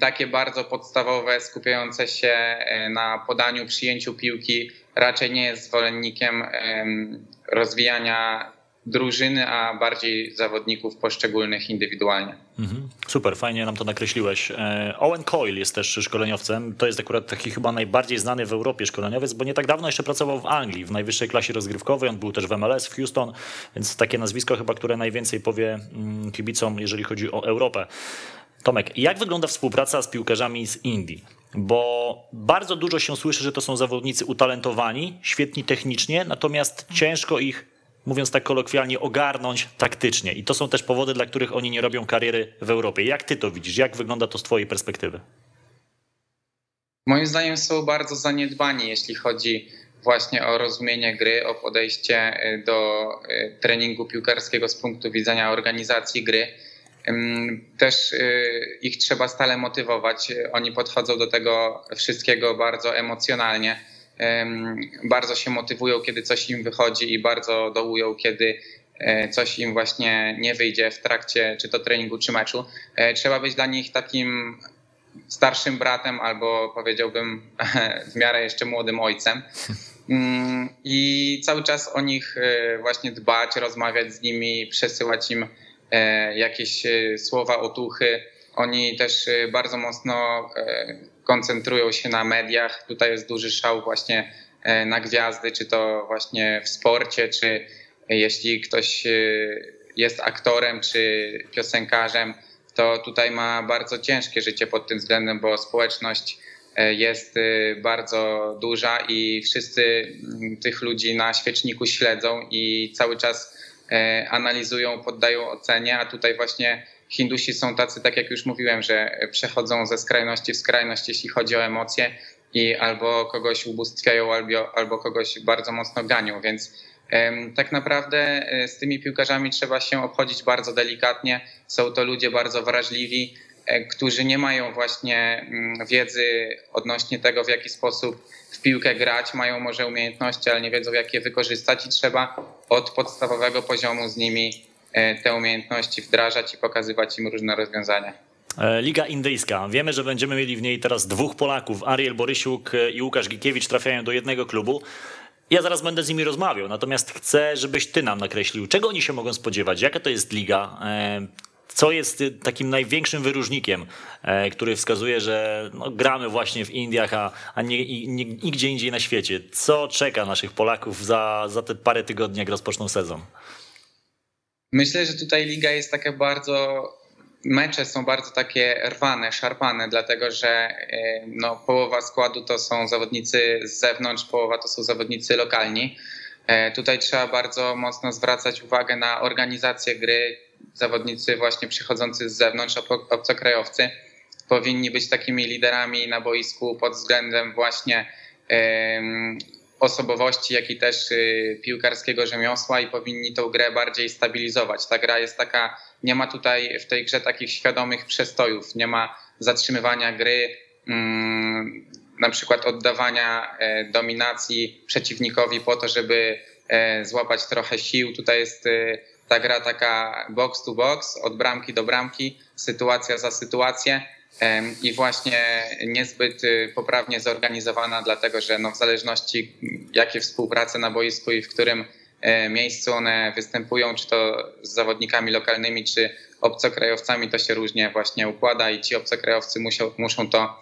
takie bardzo podstawowe, skupiające się na podaniu, przyjęciu piłki, raczej nie jest zwolennikiem rozwijania drużyny, a bardziej zawodników poszczególnych indywidualnie. Mhm. Super, fajnie nam to nakreśliłeś. E, Owen Coyle jest też szkoleniowcem. To jest akurat taki chyba najbardziej znany w Europie szkoleniowiec, bo nie tak dawno jeszcze pracował w Anglii, w najwyższej klasie rozgrywkowej. On był też w MLS, w Houston, więc takie nazwisko chyba, które najwięcej powie mm, kibicom, jeżeli chodzi o Europę. Tomek, jak wygląda współpraca z piłkarzami z Indii? Bo bardzo dużo się słyszy, że to są zawodnicy utalentowani, świetni technicznie, natomiast ciężko ich, mówiąc tak kolokwialnie, ogarnąć taktycznie. I to są też powody, dla których oni nie robią kariery w Europie. Jak ty to widzisz? Jak wygląda to z twojej perspektywy? Moim zdaniem są bardzo zaniedbani, jeśli chodzi właśnie o rozumienie gry, o podejście do e, treningu piłkarskiego z punktu widzenia organizacji gry też y, ich trzeba stale motywować. Oni podchodzą do tego wszystkiego bardzo emocjonalnie. Bardzo się motywują, kiedy coś im wychodzi i bardzo dołują, kiedy e, coś im właśnie nie wyjdzie w trakcie czy to treningu, czy meczu. E, trzeba być dla nich takim starszym bratem albo powiedziałbym w miarę jeszcze młodym ojcem. Mm, I cały czas o nich e, właśnie dbać, rozmawiać z nimi, przesyłać im jakieś e, słowa otuchy. Oni też e, bardzo mocno koncentrują się na mediach. Tutaj jest duży szał właśnie na gwiazdy, czy to właśnie w sporcie, czy jeśli ktoś jest aktorem czy piosenkarzem, to tutaj ma bardzo ciężkie życie pod tym względem, bo społeczność jest bardzo duża i wszyscy tych ludzi na świeczniku śledzą i cały czas E, analizują, poddają ocenie, a tutaj właśnie Hindusi są tacy, tak jak już mówiłem, że przechodzą ze skrajności w skrajność, jeśli chodzi o emocje i albo kogoś ubóstwiają, albo, albo kogoś bardzo mocno ganią, więc Tak naprawdę z tymi piłkarzami trzeba się obchodzić bardzo delikatnie. Są to ludzie bardzo wrażliwi, którzy nie mają właśnie mm, wiedzy odnośnie tego, w jaki sposób w piłkę grać, mają może umiejętności, ale nie wiedzą, jak je wykorzystać i trzeba od podstawowego poziomu z nimi te umiejętności wdrażać i pokazywać im różne rozwiązania. E, Liga Indyjska. Wiemy, że będziemy mieli w niej teraz dwóch Polaków. Ariel Borysiuk i Łukasz Gikiewicz trafiają do jednego klubu. Ja zaraz będę z nimi rozmawiał, natomiast chcę, żebyś ty nam nakreślił, czego oni się mogą spodziewać, jaka to jest liga, e, co jest takim największym wyróżnikiem, e, który wskazuje, że no, gramy właśnie w Indiach, a, a nie, nie, nigdzie indziej na świecie. Co czeka naszych Polaków za, za te parę tygodni, jak rozpoczną sezon? Myślę, że tutaj liga jest taka bardzo mecze są bardzo takie rwane, szarpane, dlatego że e, no, połowa składu to są zawodnicy z zewnątrz, połowa to są zawodnicy lokalni. E, tutaj trzeba bardzo mocno zwracać uwagę na organizację gry. Zawodnicy właśnie przychodzący z zewnątrz, obcokrajowcy, powinni być takimi liderami na boisku pod względem właśnie osobowości, jak i też y, piłkarskiego rzemiosła i powinni tą grę bardziej stabilizować. Ta gra jest taka, nie ma tutaj w tej grze takich świadomych przestojów, nie ma zatrzymywania gry, mm, na przykład oddawania e, dominacji przeciwnikowi po to, żeby e, złapać trochę sił. Tutaj jest y, ta gra taka box to box, od bramki do bramki, sytuacja za sytuację i właśnie niezbyt y, poprawnie zorganizowana, dlatego że no w zależności jakie współprace na boisku i w którym e, miejscu one występują, czy to z zawodnikami lokalnymi, czy obcokrajowcami, to się różnie właśnie układa i ci obcokrajowcy muszą, muszą to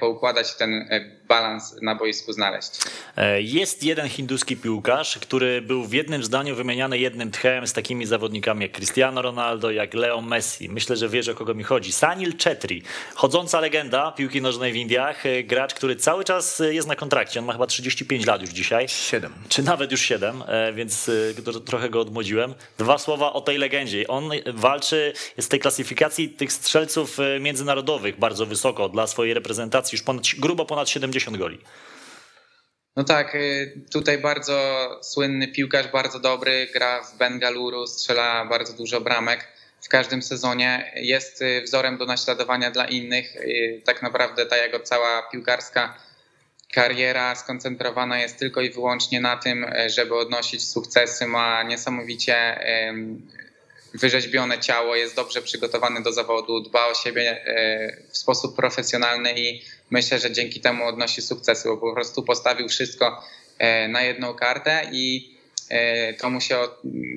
poukładać ten e, balans na boisku znaleźć. E, jest jeden hinduski piłkarz, który był w jednym zdaniu wymieniany jednym tchem z takimi zawodnikami jak Cristiano Ronaldo, jak Leo Messi. Myślę, że wiesz o kogo mi chodzi. Sanil Chetri, chodząca legenda piłki nożnej w Indiach, gracz, który cały czas jest na kontrakcie. On ma chyba 35 lat już dzisiaj. 7. Czy nawet już 7, więc trochę go odmłodziłem. Dwa słowa o tej legendzie. On walczy, w tej klasyfikacji tych strzelców międzynarodowych bardzo wysoko dla swojej reprezentacji reprezentacji, już ponad, grubo ponad 70 goli. No tak, y, tutaj bardzo słynny piłkarz, bardzo dobry, gra w Bengaluru, strzela bardzo dużo bramek w każdym sezonie. Jest y, wzorem do naśladowania dla innych. Y, tak naprawdę ta jego cała piłkarska kariera skoncentrowana jest tylko i wyłącznie na tym, żeby odnosić sukcesy. Ma niesamowicie wyrzeźbione ciało, jest dobrze przygotowany do zawodu, dba o siebie e, w sposób profesjonalny i myślę, że dzięki temu odnosi sukcesy, bo po prostu postawił wszystko e, na jedną kartę i e, to mu się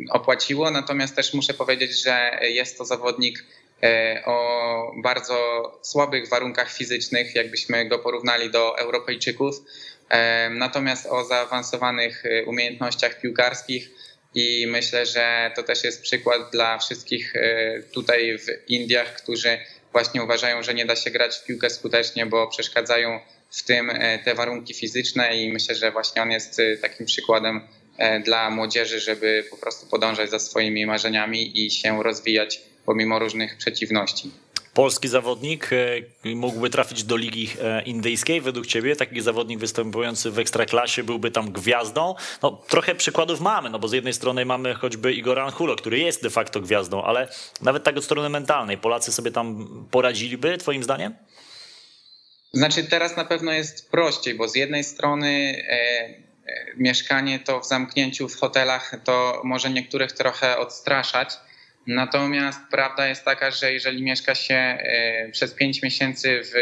opłaciło. Natomiast też muszę powiedzieć, że jest to zawodnik o bardzo słabych warunkach fizycznych, jakbyśmy go porównali do Europejczyków. Natomiast o zaawansowanych umiejętnościach piłkarskich i myślę, że to też jest przykład dla wszystkich e, tutaj w Indiach, którzy właśnie uważają, że nie da się grać w piłkę skutecznie, bo przeszkadzają w tym e, te warunki fizyczne i myślę, że właśnie on jest e, takim przykładem dla młodzieży, żeby po prostu podążać za swoimi marzeniami i się rozwijać pomimo różnych przeciwności polski zawodnik e, mógłby trafić do ligi e, indyjskiej według ciebie? Taki zawodnik występujący w ekstraklasie byłby tam gwiazdą? No, trochę przykładów mamy, no bo z jednej strony mamy choćby Igora Anhulo, który jest de facto gwiazdą, ale nawet tak od strony mentalnej. Polacy sobie tam poradziliby, twoim zdaniem? Znaczy teraz na pewno jest prościej, bo z jednej strony e, e, mieszkanie to w zamknięciu w hotelach to może niektórych trochę odstraszać, Natomiast prawda jest taka, że jeżeli mieszka się e, przez 5 miesięcy w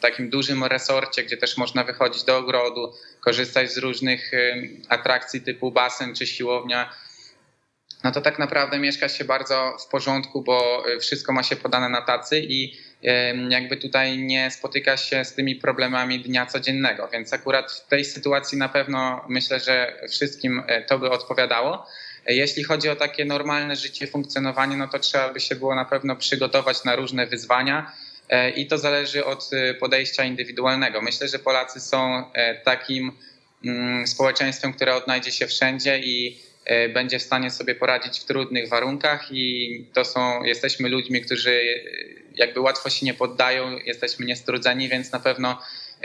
takim dużym resorcie, gdzie też można wychodzić do ogrodu, korzystać z różnych e, atrakcji typu basen czy siłownia, no to tak naprawdę mieszka się bardzo w porządku, bo e, wszystko ma się podane na tacy i jakby tutaj nie spotyka się z tymi problemami dnia codziennego. Więc akurat w tej sytuacji na pewno myślę, że wszystkim to by odpowiadało. Jeśli chodzi o takie normalne życie, funkcjonowanie, no to trzeba by się było na pewno przygotować na różne wyzwania e, i to zależy od e, podejścia indywidualnego. Myślę, że Polacy są e, takim mm, społeczeństwem, które odnajdzie się wszędzie i będzie w stanie sobie poradzić w trudnych warunkach i to są, jesteśmy ludźmi, którzy jakby łatwo się nie poddają, jesteśmy niestrudzeni, więc na pewno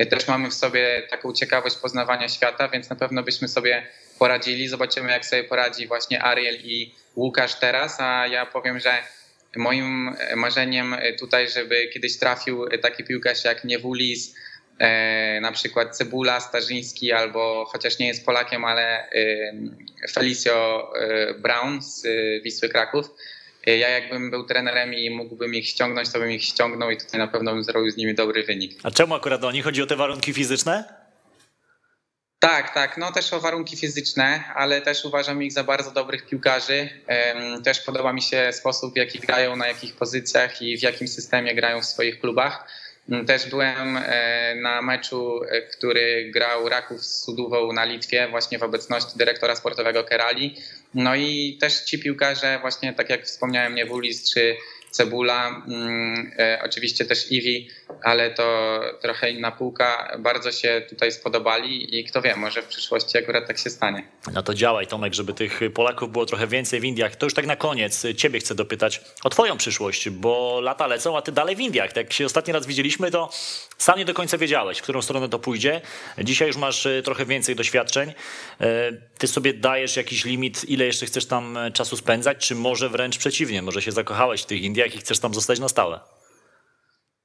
też mamy w sobie taką ciekawość poznawania świata, więc na pewno byśmy sobie poradzili. Zobaczymy, jak sobie poradzi właśnie Ariel i Łukasz teraz, a ja powiem, że moim marzeniem tutaj, żeby kiedyś trafił taki piłkarz jak Niewulis, e, na przykład Cebula, Starzyński albo chociaż nie jest Polakiem, ale Felicio Brown z Wisły Kraków. Ja jakbym był trenerem i mógłbym ich ściągnąć, to bym ich ściągnął i tutaj na pewno bym zrobił z nimi dobry wynik. A czemu akurat o nich? Chodzi o te warunki fizyczne? Tak, tak. No też o warunki fizyczne, ale też uważam ich za bardzo dobrych piłkarzy. Też podoba mi się sposób, w jaki grają, na jakich pozycjach i w jakim systemie grają w swoich klubach. Mm, też byłem e, na meczu, e, który grał Raków z Sudową na Litwie, właśnie w obecności dyrektora sportowego Kerali. No i też ci piłkarze, właśnie tak jak wspomniałem, Niewulis czy Cebula, mm, e, oczywiście też Iwi, ale to trochę inna półka. Bardzo się tutaj spodobali i kto wie, może w przyszłości akurat tak się stanie. No to działaj Tomek, żeby tych Polaków było trochę więcej w Indiach. To już tak na koniec ciebie chcę dopytać o twoją przyszłość, bo lata lecą, a ty dalej w Indiach. Tak jak się ostatni raz widzieliśmy, to sam nie do końca wiedziałeś, w którą stronę to pójdzie. Dzisiaj już masz e, trochę więcej doświadczeń. E, ty sobie dajesz jakiś limit, ile jeszcze chcesz tam czasu spędzać, czy może wręcz przeciwnie, może się zakochałeś w tych Indiach jak i chcesz tam zostać na stałe?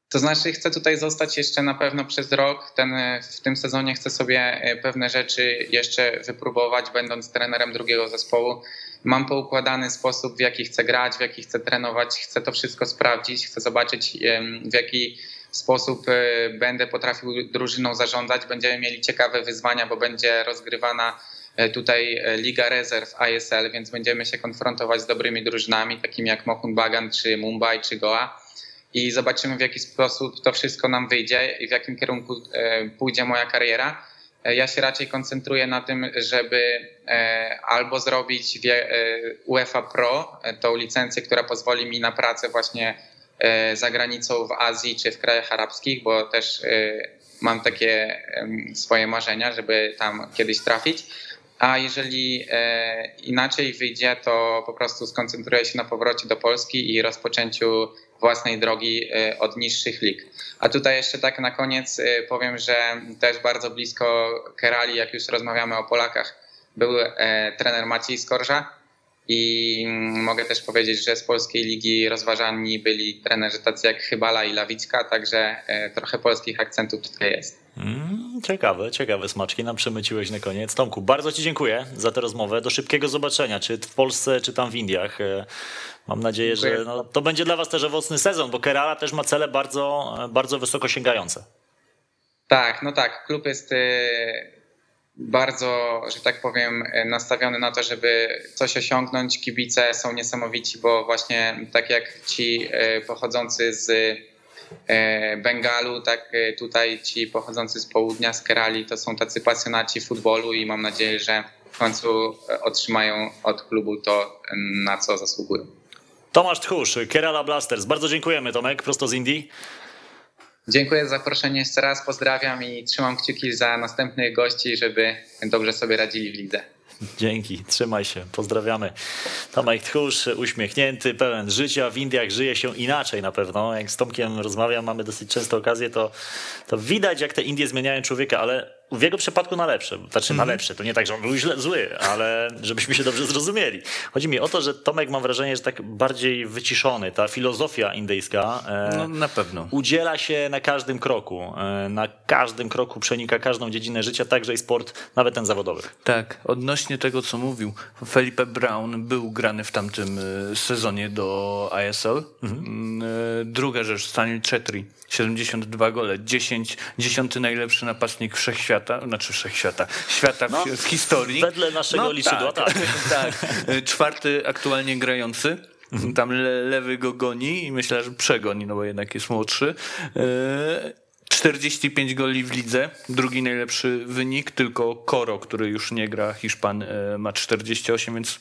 To znaczy, chcę tutaj zostać jeszcze na pewno przez rok. Ten, w tym sezonie chcę sobie e, pewne rzeczy jeszcze wypróbować, będąc trenerem drugiego zespołu. Mam poukładany sposób, w jaki chcę grać, w jaki chcę trenować. Chcę to wszystko sprawdzić, chcę zobaczyć, w jaki sposób e, będę potrafił drużyną zarządzać. Będziemy mieli ciekawe wyzwania, bo będzie rozgrywana tutaj e, Liga Rezerw ISL, więc będziemy się konfrontować z dobrymi drużynami, takimi jak Mohun Bagan, czy Mumbai, czy Goa. I zobaczymy, w jaki sposób to wszystko nam wyjdzie i w jakim kierunku e, pójdzie moja kariera. Ja się raczej koncentruję na tym, żeby albo zrobić UEFA Pro, tą licencję, która pozwoli mi na pracę właśnie za granicą w Azji czy w krajach arabskich, bo też mam takie swoje marzenia, żeby tam kiedyś trafić a jeżeli e, inaczej wyjdzie, to po prostu skoncentruję się na powrocie do Polski i rozpoczęciu własnej drogi e, od niższych lig. A tutaj jeszcze tak na koniec e, powiem, że też bardzo blisko Kerali, jak już rozmawiamy o Polakach, był trener Maciej Skorża i mm, mogę też powiedzieć, że z polskiej ligi rozważani byli trenerzy tacy jak Chybala i Lawicka, także trochę polskich akcentów tutaj jest. Mm, ciekawe, ciekawe smaczki nam przemyciłeś na koniec. Tomku, bardzo Ci dziękuję za tę rozmowę. Do szybkiego zobaczenia, czy w Polsce, czy tam w Indiach. E, mam nadzieję, dziękuję. że no, to będzie dla Was też owocny sezon, bo Kerala też ma cele bardzo, bardzo wysoko sięgające. Tak, no tak. Klub jest e, bardzo, że tak powiem, e, nastawiony na to, żeby coś osiągnąć. Kibice są niesamowici, bo właśnie tak jak ci pochodzący z Bengalu, tak e, tutaj ci pochodzący z południa, z Kerali, to są tacy pasjonaci futbolu i mam nadzieję, że w końcu e, otrzymają od klubu to, na co zasługują. Tomasz Tchórz, Kerala Blasters. Bardzo dziękujemy, Tomek, prosto z Indii. Dziękuję za zaproszenie jeszcze raz, pozdrawiam i trzymam kciuki za następnych gości, żeby dobrze sobie radzili w lidze. Dzięki, trzymaj się, pozdrawiamy. Tomek Tchórz, uśmiechnięty, pełen życia. W Indiach żyje się inaczej na pewno. Jak z Tomkiem rozmawiam, mamy dosyć często okazję, to, to widać, jak te Indie zmieniają człowieka, ale w jego przypadku na lepsze. Znaczy na mhm. lepsze. To nie tak, że on był źle, zły, ale żebyśmy się dobrze zrozumieli. Chodzi mi o to, że Tomek mam wrażenie, że tak bardziej wyciszony. Ta filozofia indyjska e, no, na pewno. udziela się na każdym kroku. E, na każdym kroku przenika każdą dziedzinę życia, także i sport, nawet ten zawodowy. Tak, odnośnie tego, co mówił, Felipe Brown był grany w tamtym e, sezonie do ISL. Mhm. Mm, druga rzecz, Stanley Chetri 72 gole, 10, 10 najlepszy napastnik wszechświata, znaczy wszechświata, świata no, w, w, historii. Wedle naszego no, liczydła, tak. tak. tak. Czwarty aktualnie grający. Mhm. Tam le, lewy go goni i myślę, że przegoni, no bo jednak jest młodszy. 45 e, goli w lidze, drugi najlepszy wynik, tylko Koro, który już nie gra, Hiszpan, e, ma 48, więc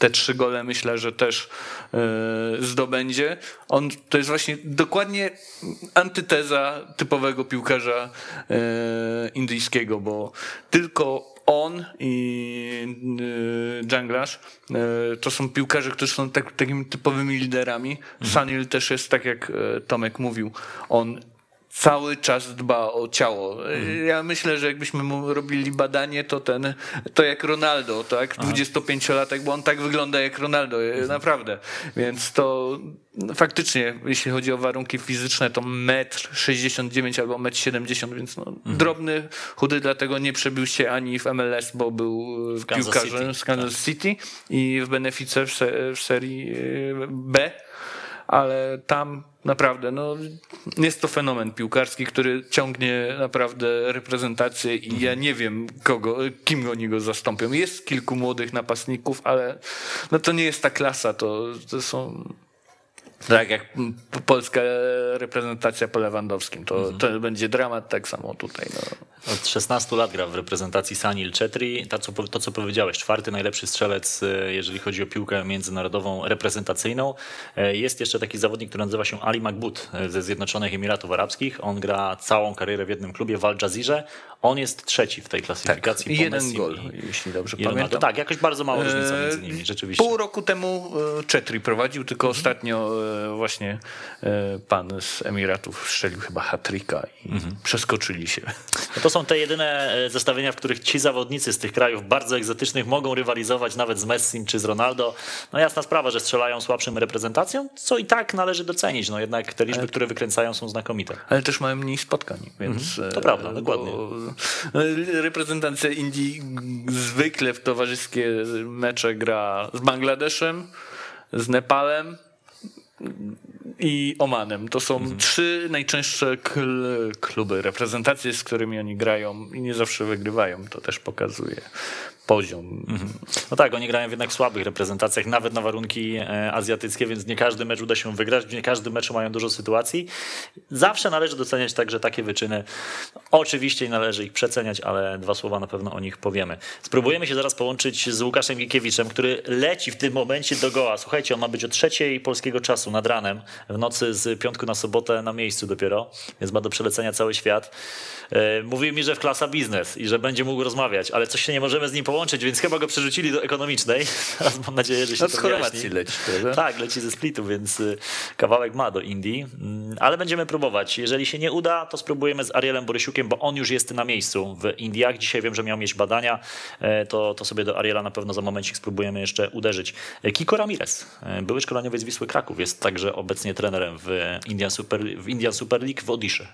te trzy gole myślę, że też e, zdobędzie. On to jest właśnie dokładnie antyteza typowego piłkarza e, indyjskiego, bo tylko on i Junglash to są piłkarze, którzy są tak, takimi typowymi liderami. Mhm. Sanil też jest, tak jak e, Tomek mówił, on cały czas dba o ciało. Mhm. Ja myślę, że jakbyśmy mu robili badanie, to ten, to jak Ronaldo, tak? 25-latek, bo on tak wygląda jak Ronaldo, Mhm. naprawdę. Więc to no, faktycznie, jeśli chodzi o warunki fizyczne, to metr 69 albo metr 70, więc no, Mhm. drobny, chudy, dlatego nie przebił się ani w MLS, bo był w piłkarzem City, z Kansas City i w Benefice w, se, w serii y, B ale tam naprawdę no, jest to fenomen piłkarski, który ciągnie naprawdę reprezentację i ja nie wiem kogo, kim oni go zastąpią. Jest kilku młodych napastników, ale no to nie jest ta klasa, to, to są tak jak polska reprezentacja po Lewandowskim, to, to będzie dramat tak samo tutaj. No. Od 16 lat gra w reprezentacji Sanil Chetri. To co, to, co powiedziałeś, czwarty najlepszy strzelec, e, jeżeli chodzi o piłkę międzynarodową reprezentacyjną. E, Jest jeszcze taki zawodnik, który nazywa się Ali Magbut e, ze Zjednoczonych Emiratów Arabskich. On gra całą karierę w jednym klubie w Al Jazeera. On jest trzeci w tej klasyfikacji. Po jeden Messim gol, i- jeśli dobrze i Ronaldo. pamiętam. Tak, jakoś bardzo mała różnica między nimi, rzeczywiście. Pół roku temu Czetri prowadził, tylko Mhm. ostatnio właśnie e, pan z Emiratów strzelił chyba hat-tricka i Mhm. przeskoczyli się. No to są te jedyne e, zestawienia, w których ci zawodnicy z tych krajów bardzo egzotycznych mogą rywalizować nawet z Messim czy z Ronaldo. No jasna sprawa, że strzelają słabszym reprezentacjom, co i tak należy docenić. No jednak te liczby, które wykręcają są znakomite. Ale też mają mniej spotkań, więc... Mhm. To e, prawda, dokładnie. e, Reprezentacja Indii zwykle w towarzyskie mecze gra z Bangladeszem, z Nepalem i Omanem. To są Mhm. trzy najczęstsze kl- kluby, reprezentacje, z którymi oni grają i nie zawsze wygrywają. To też pokazuje poziom. No tak, oni grają w jednak słabych reprezentacjach, nawet na warunki e, azjatyckie, więc nie każdy mecz uda się wygrać, nie każdym meczu mają dużo sytuacji. Zawsze należy doceniać także takie wyczyny. Oczywiście należy ich przeceniać, ale dwa słowa na pewno o nich powiemy. Spróbujemy się zaraz połączyć z Łukaszem Gikiewiczem, który leci w tym momencie do goła. Słuchajcie, on ma być o trzeciej polskiego czasu nad ranem, w nocy z piątku na sobotę na miejscu dopiero, więc ma do przelecenia cały świat. E, Mówił mi, że w klasa biznes i że będzie mógł rozmawiać, ale coś się nie możemy z nim połączyć, więc chyba go przerzucili do ekonomicznej. Teraz mam nadzieję, że się No to z. Chorwacji leci, prawda? Tak, leci ze Splitu, więc y, kawałek ma do Indii, Mm, ale będziemy próbować. Jeżeli się nie uda, to spróbujemy z Arielem Borysiukiem, bo on już jest na miejscu w Indiach. Dzisiaj wiem, że miał mieć badania, e, to, to sobie do Ariela na pewno za momencik spróbujemy jeszcze uderzyć. E, Kiko Ramirez, e, były szkoleniowiec Wisły Kraków, jest także obecnie trenerem w Indian Super, w Indian Super League w Odisze.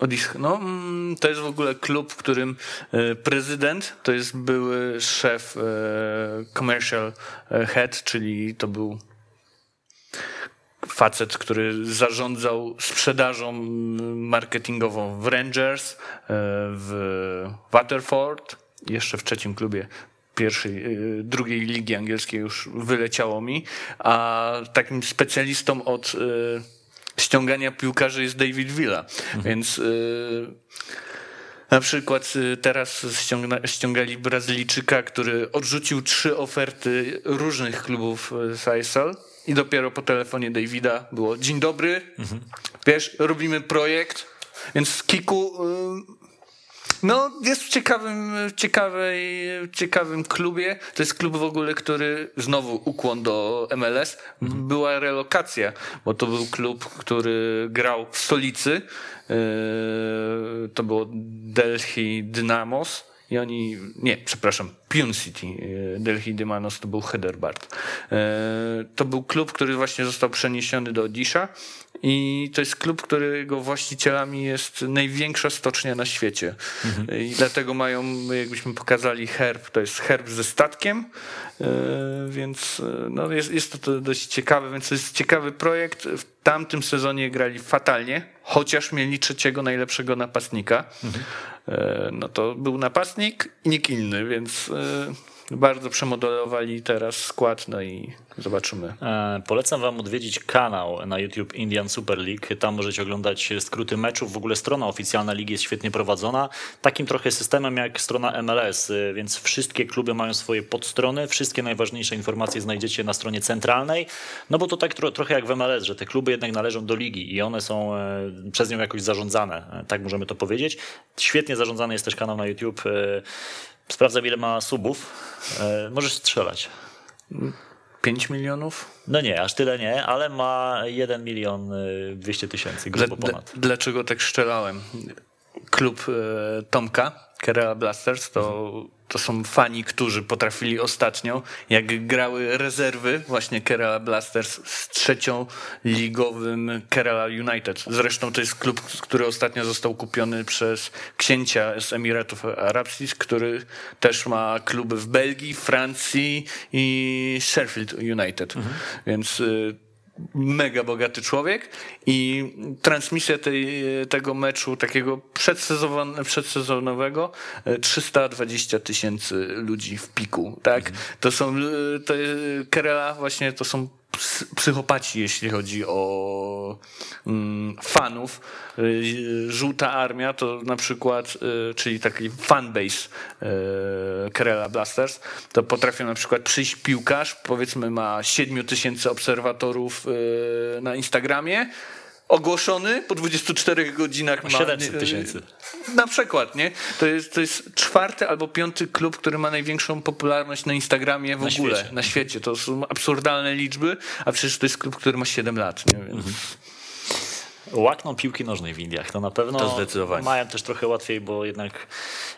Odis- No, mm, to jest w ogóle klub, w którym e, prezydent to jest były szef e, commercial e, head, czyli to był facet, który zarządzał sprzedażą marketingową w Rangers, w Waterford, jeszcze w trzecim klubie pierwszej, drugiej ligi angielskiej już wyleciało mi, a takim specjalistą od ściągania piłkarzy jest David Villa, więc y, na przykład y, teraz ściągna, ściągali Brazylijczyka, który odrzucił trzy oferty różnych klubów y, ISL i dopiero po telefonie Davida było dzień dobry, wiesz, robimy projekt, więc z Kiku y, no, jest w ciekawym, ciekawej, ciekawym klubie. To jest klub w ogóle, który znowu ukłon do MLS. Była relokacja, bo to był klub, który grał w stolicy. Yy, To było Delhi Dynamos. I oni, nie, przepraszam, Pune City, yy, Delhi Dynamos to był Hyderabad. Yy, To był klub, który właśnie został przeniesiony do Odisha i to jest klub, którego właścicielami jest największa stocznia na świecie. I dlatego mają, jakbyśmy pokazali herb, to jest herb ze statkiem, więc no jest, jest to, to dość ciekawe, więc to jest ciekawy projekt. W tamtym sezonie grali fatalnie, chociaż mieli trzeciego najlepszego napastnika. Yy, No to był napastnik i nikt inny, więc yy, bardzo przemodelowali teraz skład, no i zobaczymy. E, Polecam Wam odwiedzić kanał na YouTube Indian Super League. Tam możecie oglądać skróty meczów. W ogóle strona oficjalna ligi jest świetnie prowadzona. Takim trochę systemem jak strona MLS, y, więc wszystkie kluby mają swoje podstrony. Wszystkie najważniejsze informacje znajdziecie na stronie centralnej. No bo to tak tro, trochę jak w MLS, że te kluby jednak należą do ligi i one są e, przez nią jakoś zarządzane. E, Tak możemy to powiedzieć. Świetnie zarządzany jest też kanał na YouTube. E, Sprawdzam ile ma subów. E, Możesz strzelać. 5 milionów? No nie, aż tyle nie, ale ma 1 milion 200 tysięcy, grubo ponad. Dlaczego tak strzelałem? Klub e, Tomka, Kerala Blasters, to, to są fani, którzy potrafili ostatnio, jak grały rezerwy właśnie Kerala Blasters z trzecią ligowym Kerala United. Zresztą to jest klub, który ostatnio został kupiony przez księcia z Emiratów Arabskich, który też ma kluby w Belgii, Francji i Sheffield United. Mhm. Więc y, mega bogaty człowiek i transmisja tej, tego meczu takiego przedsezon, przedsezonowego 320 e, tysięcy ludzi w piku, tak? Mhm. To są, e, to, Kerala właśnie to są psychopaci, jeśli chodzi o mm, fanów. Y, żółta Armia to na przykład, y, czyli taki fanbase y, Kerala Blasters, to potrafią na przykład przyjść piłkarz, powiedzmy ma 7 tysięcy obserwatorów na Instagramie, ogłoszony po 24 godzinach ma 700 tysięcy. Na przykład, nie? To jest, to jest czwarty albo piąty klub, który ma największą popularność na Instagramie w na ogóle, świecie. na świecie. To są absurdalne liczby, a przecież to jest klub, który ma 7 lat, nie? Więc... Mhm łakną piłki nożnej w Indiach. To na pewno to zdecydowanie. mają też trochę łatwiej, bo jednak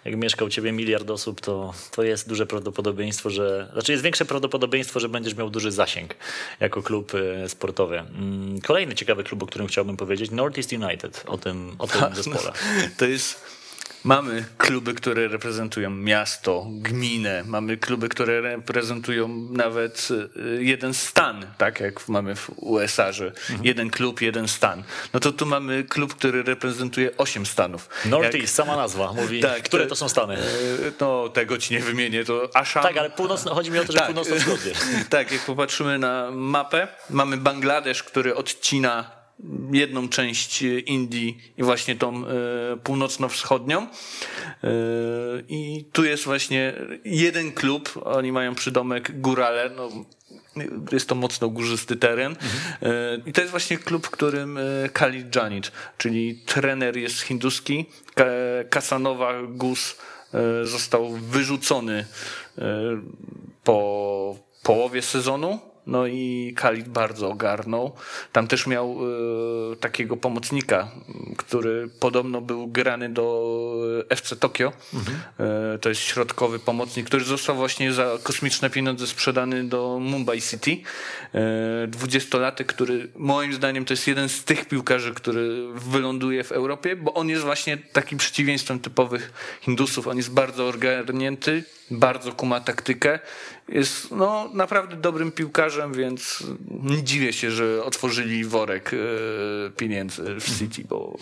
jak mieszka u ciebie miliard osób, to, to jest duże prawdopodobieństwo, że. Znaczy jest większe prawdopodobieństwo, że będziesz miał duży zasięg jako klub e, sportowy. Mm, kolejny ciekawy klub, o którym chciałbym powiedzieć, Northeast United, o tym, o tym no, zespole. To jest Mamy kluby, które reprezentują miasto, gminę, mamy kluby, które reprezentują nawet y, jeden stan, tak jak mamy w USA, że mhm. jeden klub, jeden stan. No to tu mamy klub, który reprezentuje osiem stanów. Northeast, jak... sama nazwa mówi, tak, które to są stany. E, no tego ci nie wymienię, to Assam. Tak, ale północno, chodzi mi o to, że tak, północno-wschodnie. tak, jak popatrzymy na mapę, mamy Bangladesz, który odcina jedną część Indii i właśnie tą e, północno-wschodnią. E, I tu jest właśnie jeden klub, oni mają przydomek Górale, no, jest to mocno górzysty teren. Mhm. I to jest właśnie klub, w którym Khalid Janit, czyli trener jest hinduski, Kasanowa Gus został wyrzucony po połowie sezonu no i Khalid bardzo ogarnął. Tam też miał y, takiego pomocnika, który podobno był grany do FC Tokio. Mhm. Y, to jest środkowy pomocnik, który został właśnie za kosmiczne pieniądze sprzedany do Mumbai City. Dwudziestolatek, który moim zdaniem to jest jeden z tych piłkarzy, który wyląduje w Europie, bo on jest właśnie takim przeciwieństwem typowych Hindusów. On jest bardzo ogarnięty, bardzo kuma taktykę. Jest no, naprawdę dobrym piłkarzem, więc nie dziwię się, że otworzyli worek e, pieniędzy w City, bo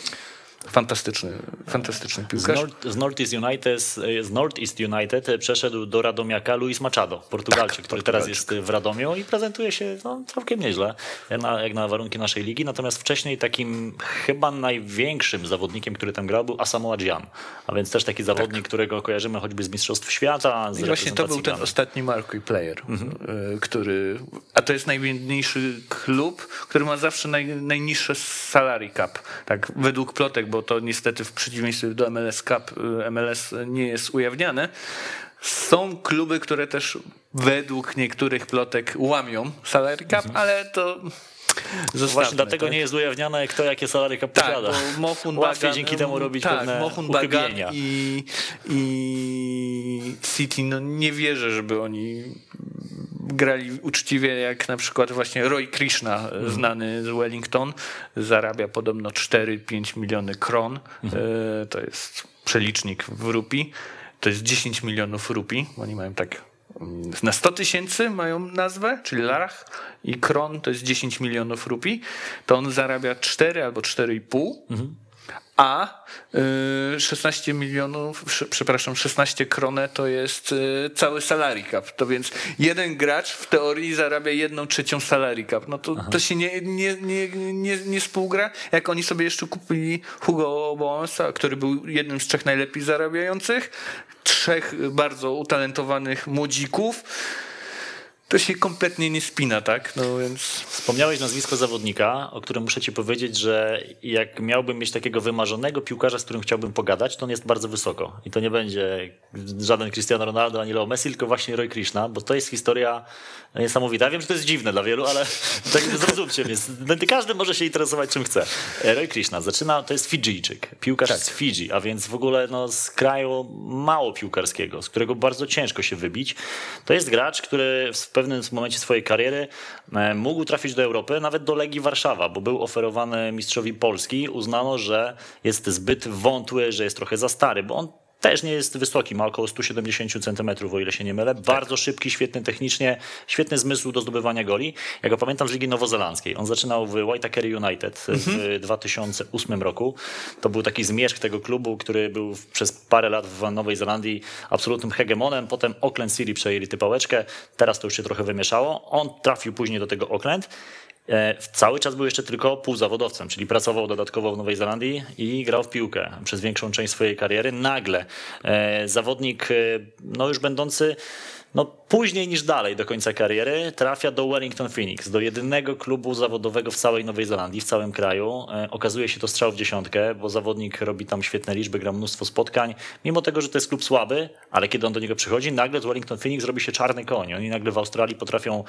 Fantastyczny, fantastyczny piłkarz. Z, North, z Northeast United, z Northeast United przeszedł do Radomiaka Luis Machado, Portugalczyk, tak, który teraz jest w Radomiu i prezentuje się no, całkiem nieźle, jak na, jak na warunki naszej ligi. Natomiast wcześniej takim chyba największym zawodnikiem, który tam grał, był Asamoah Gyan. A więc też taki zawodnik, tak. którego kojarzymy choćby z Mistrzostw Świata. Z I właśnie to był ten ostatni marquee player, mhm. E, który, a to jest najbiedniejszy klub, który ma zawsze naj, najniższe salary cap. Tak, według plotek bo to niestety w przeciwieństwie do MLS Cup, y, MLS nie jest ujawniane. Są kluby, które też według niektórych plotek łamią salary cap, ale to Zostawmy, Właśnie dlatego tak? nie jest ujawniane, kto jakie salary tak, posiada. Mohun Łatwiej Bagan, dzięki temu robić tak, pewne Mohun Bagan i, i City, no nie wierzę, żeby oni grali uczciwie, jak na przykład właśnie Roy Krishna, mhm. znany z Wellington, zarabia podobno 4-5 miliony kron. Mhm. E, to jest przelicznik w rupii. To jest 10 milionów rupii. Oni mają tak na 100 tysięcy mają nazwę, czyli larach i kron to jest 10 milionów rupii, to on zarabia 4 albo 4,5. Mhm a 16 y, milionów, przepraszam, 16 krone to jest y, cały salary cap. To więc jeden gracz w teorii zarabia jedną trzecią salary cap. No to, to się nie, nie, nie, nie, nie współgra. Jak oni sobie jeszcze kupili Hugo Bonsa, który był jednym z trzech najlepiej zarabiających, trzech bardzo utalentowanych młodzików to się kompletnie nie spina, tak? No więc... Wspomniałeś nazwisko zawodnika, o którym muszę ci powiedzieć, że jak miałbym mieć takiego wymarzonego piłkarza, z którym chciałbym pogadać, to on jest bardzo wysoko. I to nie będzie żaden Cristiano Ronaldo ani Leo Messi, tylko właśnie Roy Krishna, bo to jest historia niesamowita. Wiem, że to jest dziwne dla wielu, ale tak zrozumcie mnie. Każdy może się interesować czym chce. Roy Krishna zaczyna, to jest Fidżijczyk, piłkarz tak. z Fidżi, a więc w ogóle no, z kraju mało piłkarskiego, z którego bardzo ciężko się wybić. To jest gracz, który w pewnym momencie swojej kariery e, mógł trafić do Europy, nawet do Legii Warszawa, bo był oferowany mistrzowi Polski. Uznano, że jest zbyt wątły, że jest trochę za stary, bo on też nie jest wysoki, ma około 170 cm, o ile się nie mylę. Bardzo szybki, świetny technicznie, świetny zmysł do zdobywania goli. Ja go pamiętam z Ligi Nowozelandzkiej. On zaczynał w Waitakere United w 2008 mhm. roku. To był taki zmierzch tego klubu, który był przez parę lat w Nowej Zelandii absolutnym hegemonem. Potem Auckland City przejęli tę pałeczkę. Teraz to już się trochę wymieszało. On trafił później do tego Auckland cały czas był jeszcze tylko półzawodowcem, czyli pracował dodatkowo w Nowej Zelandii i grał w piłkę przez większą część swojej kariery. Nagle e, zawodnik, e, no już będący no, później niż dalej do końca kariery trafia do Wellington Phoenix, do jedynego klubu zawodowego w całej Nowej Zelandii, w całym kraju. E, okazuje się to strzał w dziesiątkę, bo zawodnik robi tam świetne liczby, gra mnóstwo spotkań, mimo tego, że to jest klub słaby, ale kiedy on do niego przychodzi, nagle z Wellington Phoenix robi się czarny koń. Oni nagle w Australii potrafią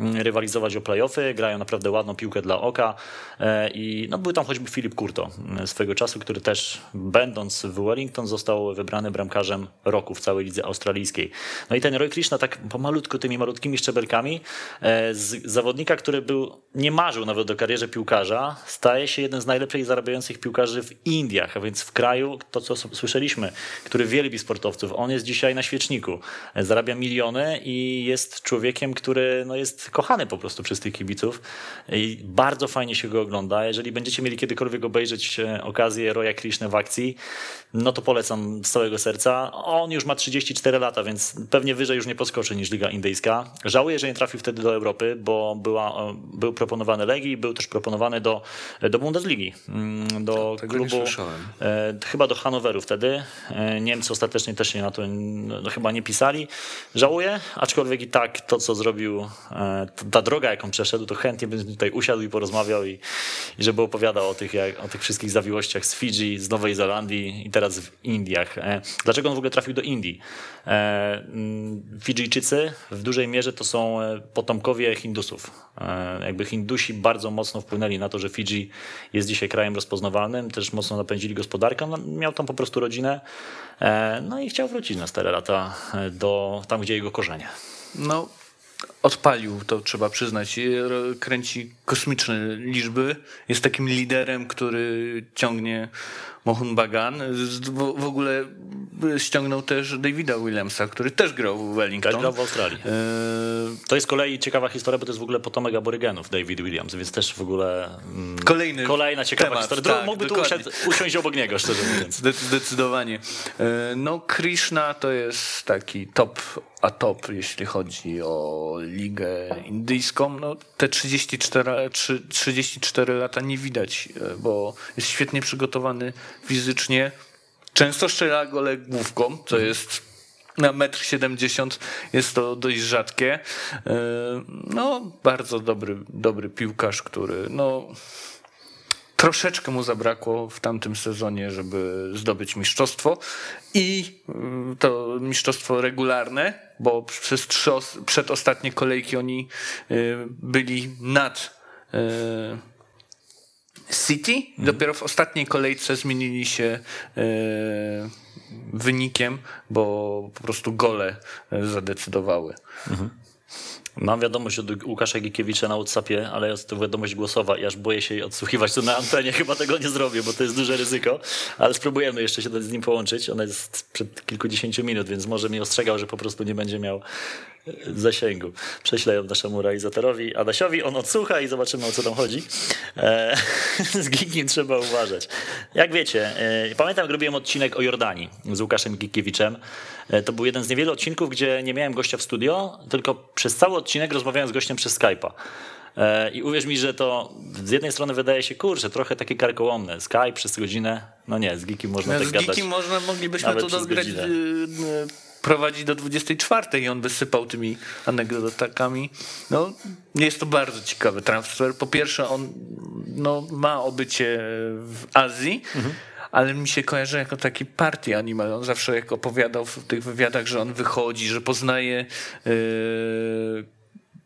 mm, rywalizować o playoffy, grają naprawdę ładną piłkę dla oka e, i no, był tam choćby Filip Kurto mm, swego czasu, który też będąc w Wellington został wybrany bramkarzem roku w całej lidze australijskiej. No i ten Roy Krishna tak pomalutku tymi malutkimi szczebelkami e, z zawodnika, który był, nie marzył nawet o karierze piłkarza, staje się jeden z najlepiej zarabiających piłkarzy w Indiach, a więc w kraju, to co słyszeliśmy, który wielbi sportowców. On jest dzisiaj na świeczniku, e, zarabia miliony i jest człowiekiem, który no, jest kochany po prostu przez tych kibiców i bardzo fajnie się go ogląda. Jeżeli będziecie mieli kiedykolwiek obejrzeć e, okazję Roya Krishna w akcji, no to polecam z całego serca. On już ma 34 lata, więc pewnie wyżej już nie podskoczy niż Liga Indyjska. Żałuję, że nie trafił wtedy do Europy, bo była, był proponowany Legii, był też proponowany do, do Bundesligi, mm, do Tego klubu, e, chyba do Hanoweru wtedy. E, Niemcy ostatecznie też się na to no, chyba nie pisali. Żałuję, aczkolwiek i tak to, co zrobił, e, ta droga, jaką przeszedł, to chętnie bym tutaj usiadł i porozmawiał i, i żeby opowiadał o tych, jak, o tych wszystkich zawiłościach z Fidżi, z Nowej Zelandii i teraz w Indiach. Dlaczego on w ogóle trafił do Indii? Fidżijczycy w dużej mierze to są e, potomkowie Hindusów. E, jakby Hindusi bardzo mocno wpłynęli na to, że Fidżi jest dzisiaj krajem rozpoznawalnym, też mocno napędzili gospodarkę. No, miał tam po prostu rodzinę, e, no i chciał wrócić na stare lata do tam, gdzie jego korzenie. No, odpalił, to trzeba przyznać. Kręci kosmiczne liczby. Jest takim liderem, który ciągnie Mohun Bagan. W ogóle ściągnął też Davida Williamsa, który też grał w Wellington. Też grał w Australii. E... To jest kolei ciekawa historia, bo to jest w ogóle potomek aborygenów David Williams, więc też w ogóle mm, Kolejny kolejna ciekawa temat, historia. Tak, Mógłby tu usiąść, usiąść obok niego, szczerze mówiąc. Zdecydowanie. E, no Krishna to jest taki top a top, jeśli chodzi o ligę indyjską. No, te 34, 34 lata nie widać, e, bo jest świetnie przygotowany fizycznie. Często strzela gole główką, co mhm. jest na metr 70 jest to dość rzadkie. E, no, bardzo dobry, dobry piłkarz, który no, troszeczkę mu zabrakło w tamtym sezonie, żeby zdobyć mistrzostwo i mm, to mistrzostwo regularne, bo przez trzy przedostatnie kolejki oni y, byli nad y, City. Mhm. Dopiero w ostatniej kolejce zmienili się e, wynikiem, bo po prostu gole zadecydowały. Mhm. Mam wiadomość od Łukasza Gikiewicza na WhatsAppie, ale jest to wiadomość głosowa i aż boję się jej odsłuchiwać to na antenie. Chyba tego nie zrobię, bo to jest duże ryzyko, ale spróbujemy jeszcze się z nim połączyć. Ona jest przed kilkudziesięciu minut, więc może mnie ostrzegał, że po prostu nie będzie miał zasięgu. Prześlę ją naszemu realizatorowi Adasiowi, on odsłucha i zobaczymy o co tam chodzi. E, z Gikiem trzeba uważać. Jak wiecie, e, pamiętam, robiłem odcinek o Jordanii z Łukaszem Gikiewiczem. E, to był jeden z niewielu odcinków, gdzie nie miałem gościa w studio, tylko przez cały odcinek rozmawiałem z gościem przez Skype'a. E, I uwierz mi, że to z jednej strony wydaje się, kurczę, trochę takie karkołomne. Sky przez godzinę, no nie, z Geekiem można No, tak z gadać. Geekiem można, moglibyśmy przez dograć, prowadzić do 24 i on by sypał tymi anegdotakami. No, jest to bardzo ciekawy transfer. Po pierwsze, on no, ma obycie w Azji, ale mi się kojarzy jako taki party animal. On zawsze jak opowiadał w tych wywiadach, że on wychodzi, że poznaje yy,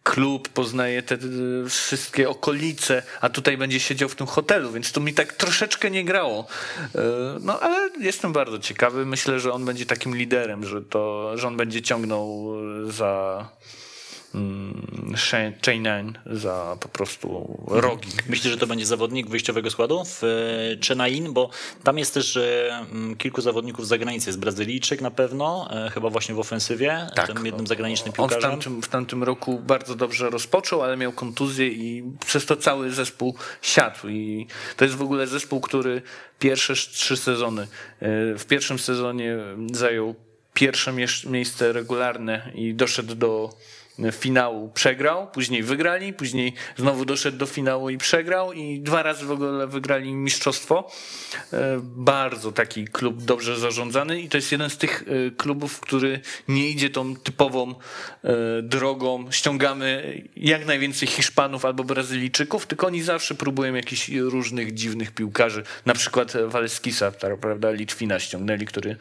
klub, poznaje te y, wszystkie okolice, a tutaj będzie siedział w tym hotelu, więc to mi tak troszeczkę nie grało. Y, No ale jestem bardzo ciekawy. Myślę, że on będzie takim liderem, że, to, że on będzie ciągnął y, za mm, Chain za po prostu rogi. Myślę, że to będzie zawodnik wyjściowego składu w e, Chenain, bo tam jest też e, m, kilku zawodników z zagranicy. Jest Brazylijczyk na pewno, e, chyba właśnie w ofensywie, tym jednym zagranicznym On w piłkarzem. tamtym, w tamtym roku bardzo dobrze rozpoczął, ale miał kontuzję i przez to cały zespół siadł. I to jest w ogóle zespół, który pierwsze trzy sezony, e, w pierwszym sezonie zajął pierwsze mie- miejsce regularne i doszedł do finału, przegrał, później wygrali, później znowu doszedł do finału i przegrał i dwa razy w ogóle wygrali mistrzostwo. E, Bardzo taki klub dobrze zarządzany i to jest jeden z tych e, klubów, który nie idzie tą typową e, drogą, ściągamy jak najwięcej Hiszpanów albo Brazylijczyków, tylko oni zawsze próbują jakichś różnych dziwnych piłkarzy, na przykład Waleskisa, prawda, Litwina ściągnęli, który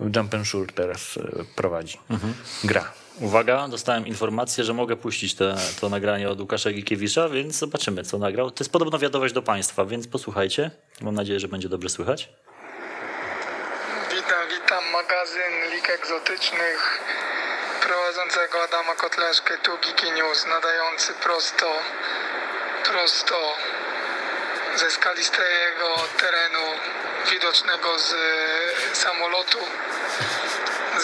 w Jump and Sure teraz prowadzi. Gra. Uwaga, dostałem informację, że mogę puścić te, to nagranie od Łukasza Gikiewicza, więc zobaczymy, co nagrał. To jest podobno wiadomość do Państwa, więc posłuchajcie. Mam nadzieję, że będzie dobrze słychać. Witam, witam. Magazyn Lig Egzotycznych prowadzącego Adama Kotleszkę, tu Geeky News, nadający prosto, prosto ze skalistego terenu widocznego z samolotu.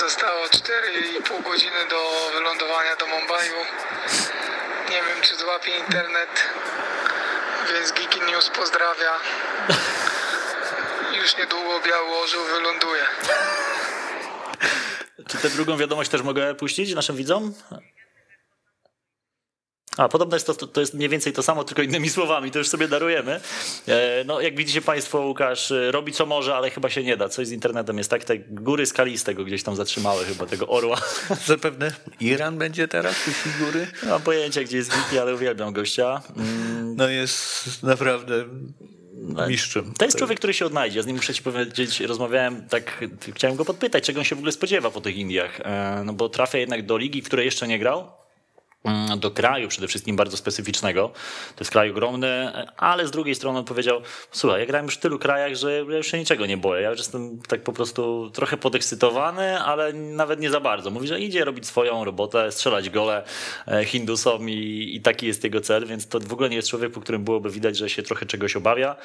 Zostało 4,5 godziny do wylądowania do Mumbaiu. Nie wiem, czy złapie internet, więc Geeky News pozdrawia. Już niedługo Biały Orzeł wyląduje. Czy tę drugą wiadomość też mogę puścić naszym widzom? A, podobno jest to, to jest mniej więcej to samo, tylko innymi słowami, to już sobie darujemy. E, No, jak widzicie Państwo, Łukasz e, robi co może, ale chyba się nie da. Coś z internetem jest tak, te góry skaliste go gdzieś tam zatrzymały chyba, tego orła. Zapewne Iran będzie teraz u góry. Nie mam pojęcia, gdzie jest Wiki, ale uwielbiam gościa. Mm, No jest naprawdę mistrzem. To jest człowiek, który się odnajdzie. Z nim muszę ci powiedzieć, rozmawiałem, tak chciałem go podpytać, czego on się w ogóle spodziewa po tych Indiach. E, No bo trafia jednak do ligi, w której jeszcze nie grał. Mm, Do kraju przede wszystkim bardzo specyficznego. To jest kraj ogromny, ale z drugiej strony on powiedział: Słuchaj, ja grałem już w tylu krajach, że ja już się niczego nie boję. Ja już jestem tak po prostu trochę podekscytowany, ale nawet nie za bardzo. Mówi, że idzie robić swoją robotę, strzelać gole e, Hindusom i, i taki jest jego cel, więc to w ogóle nie jest człowiek, po którym byłoby widać, że się trochę czegoś obawia.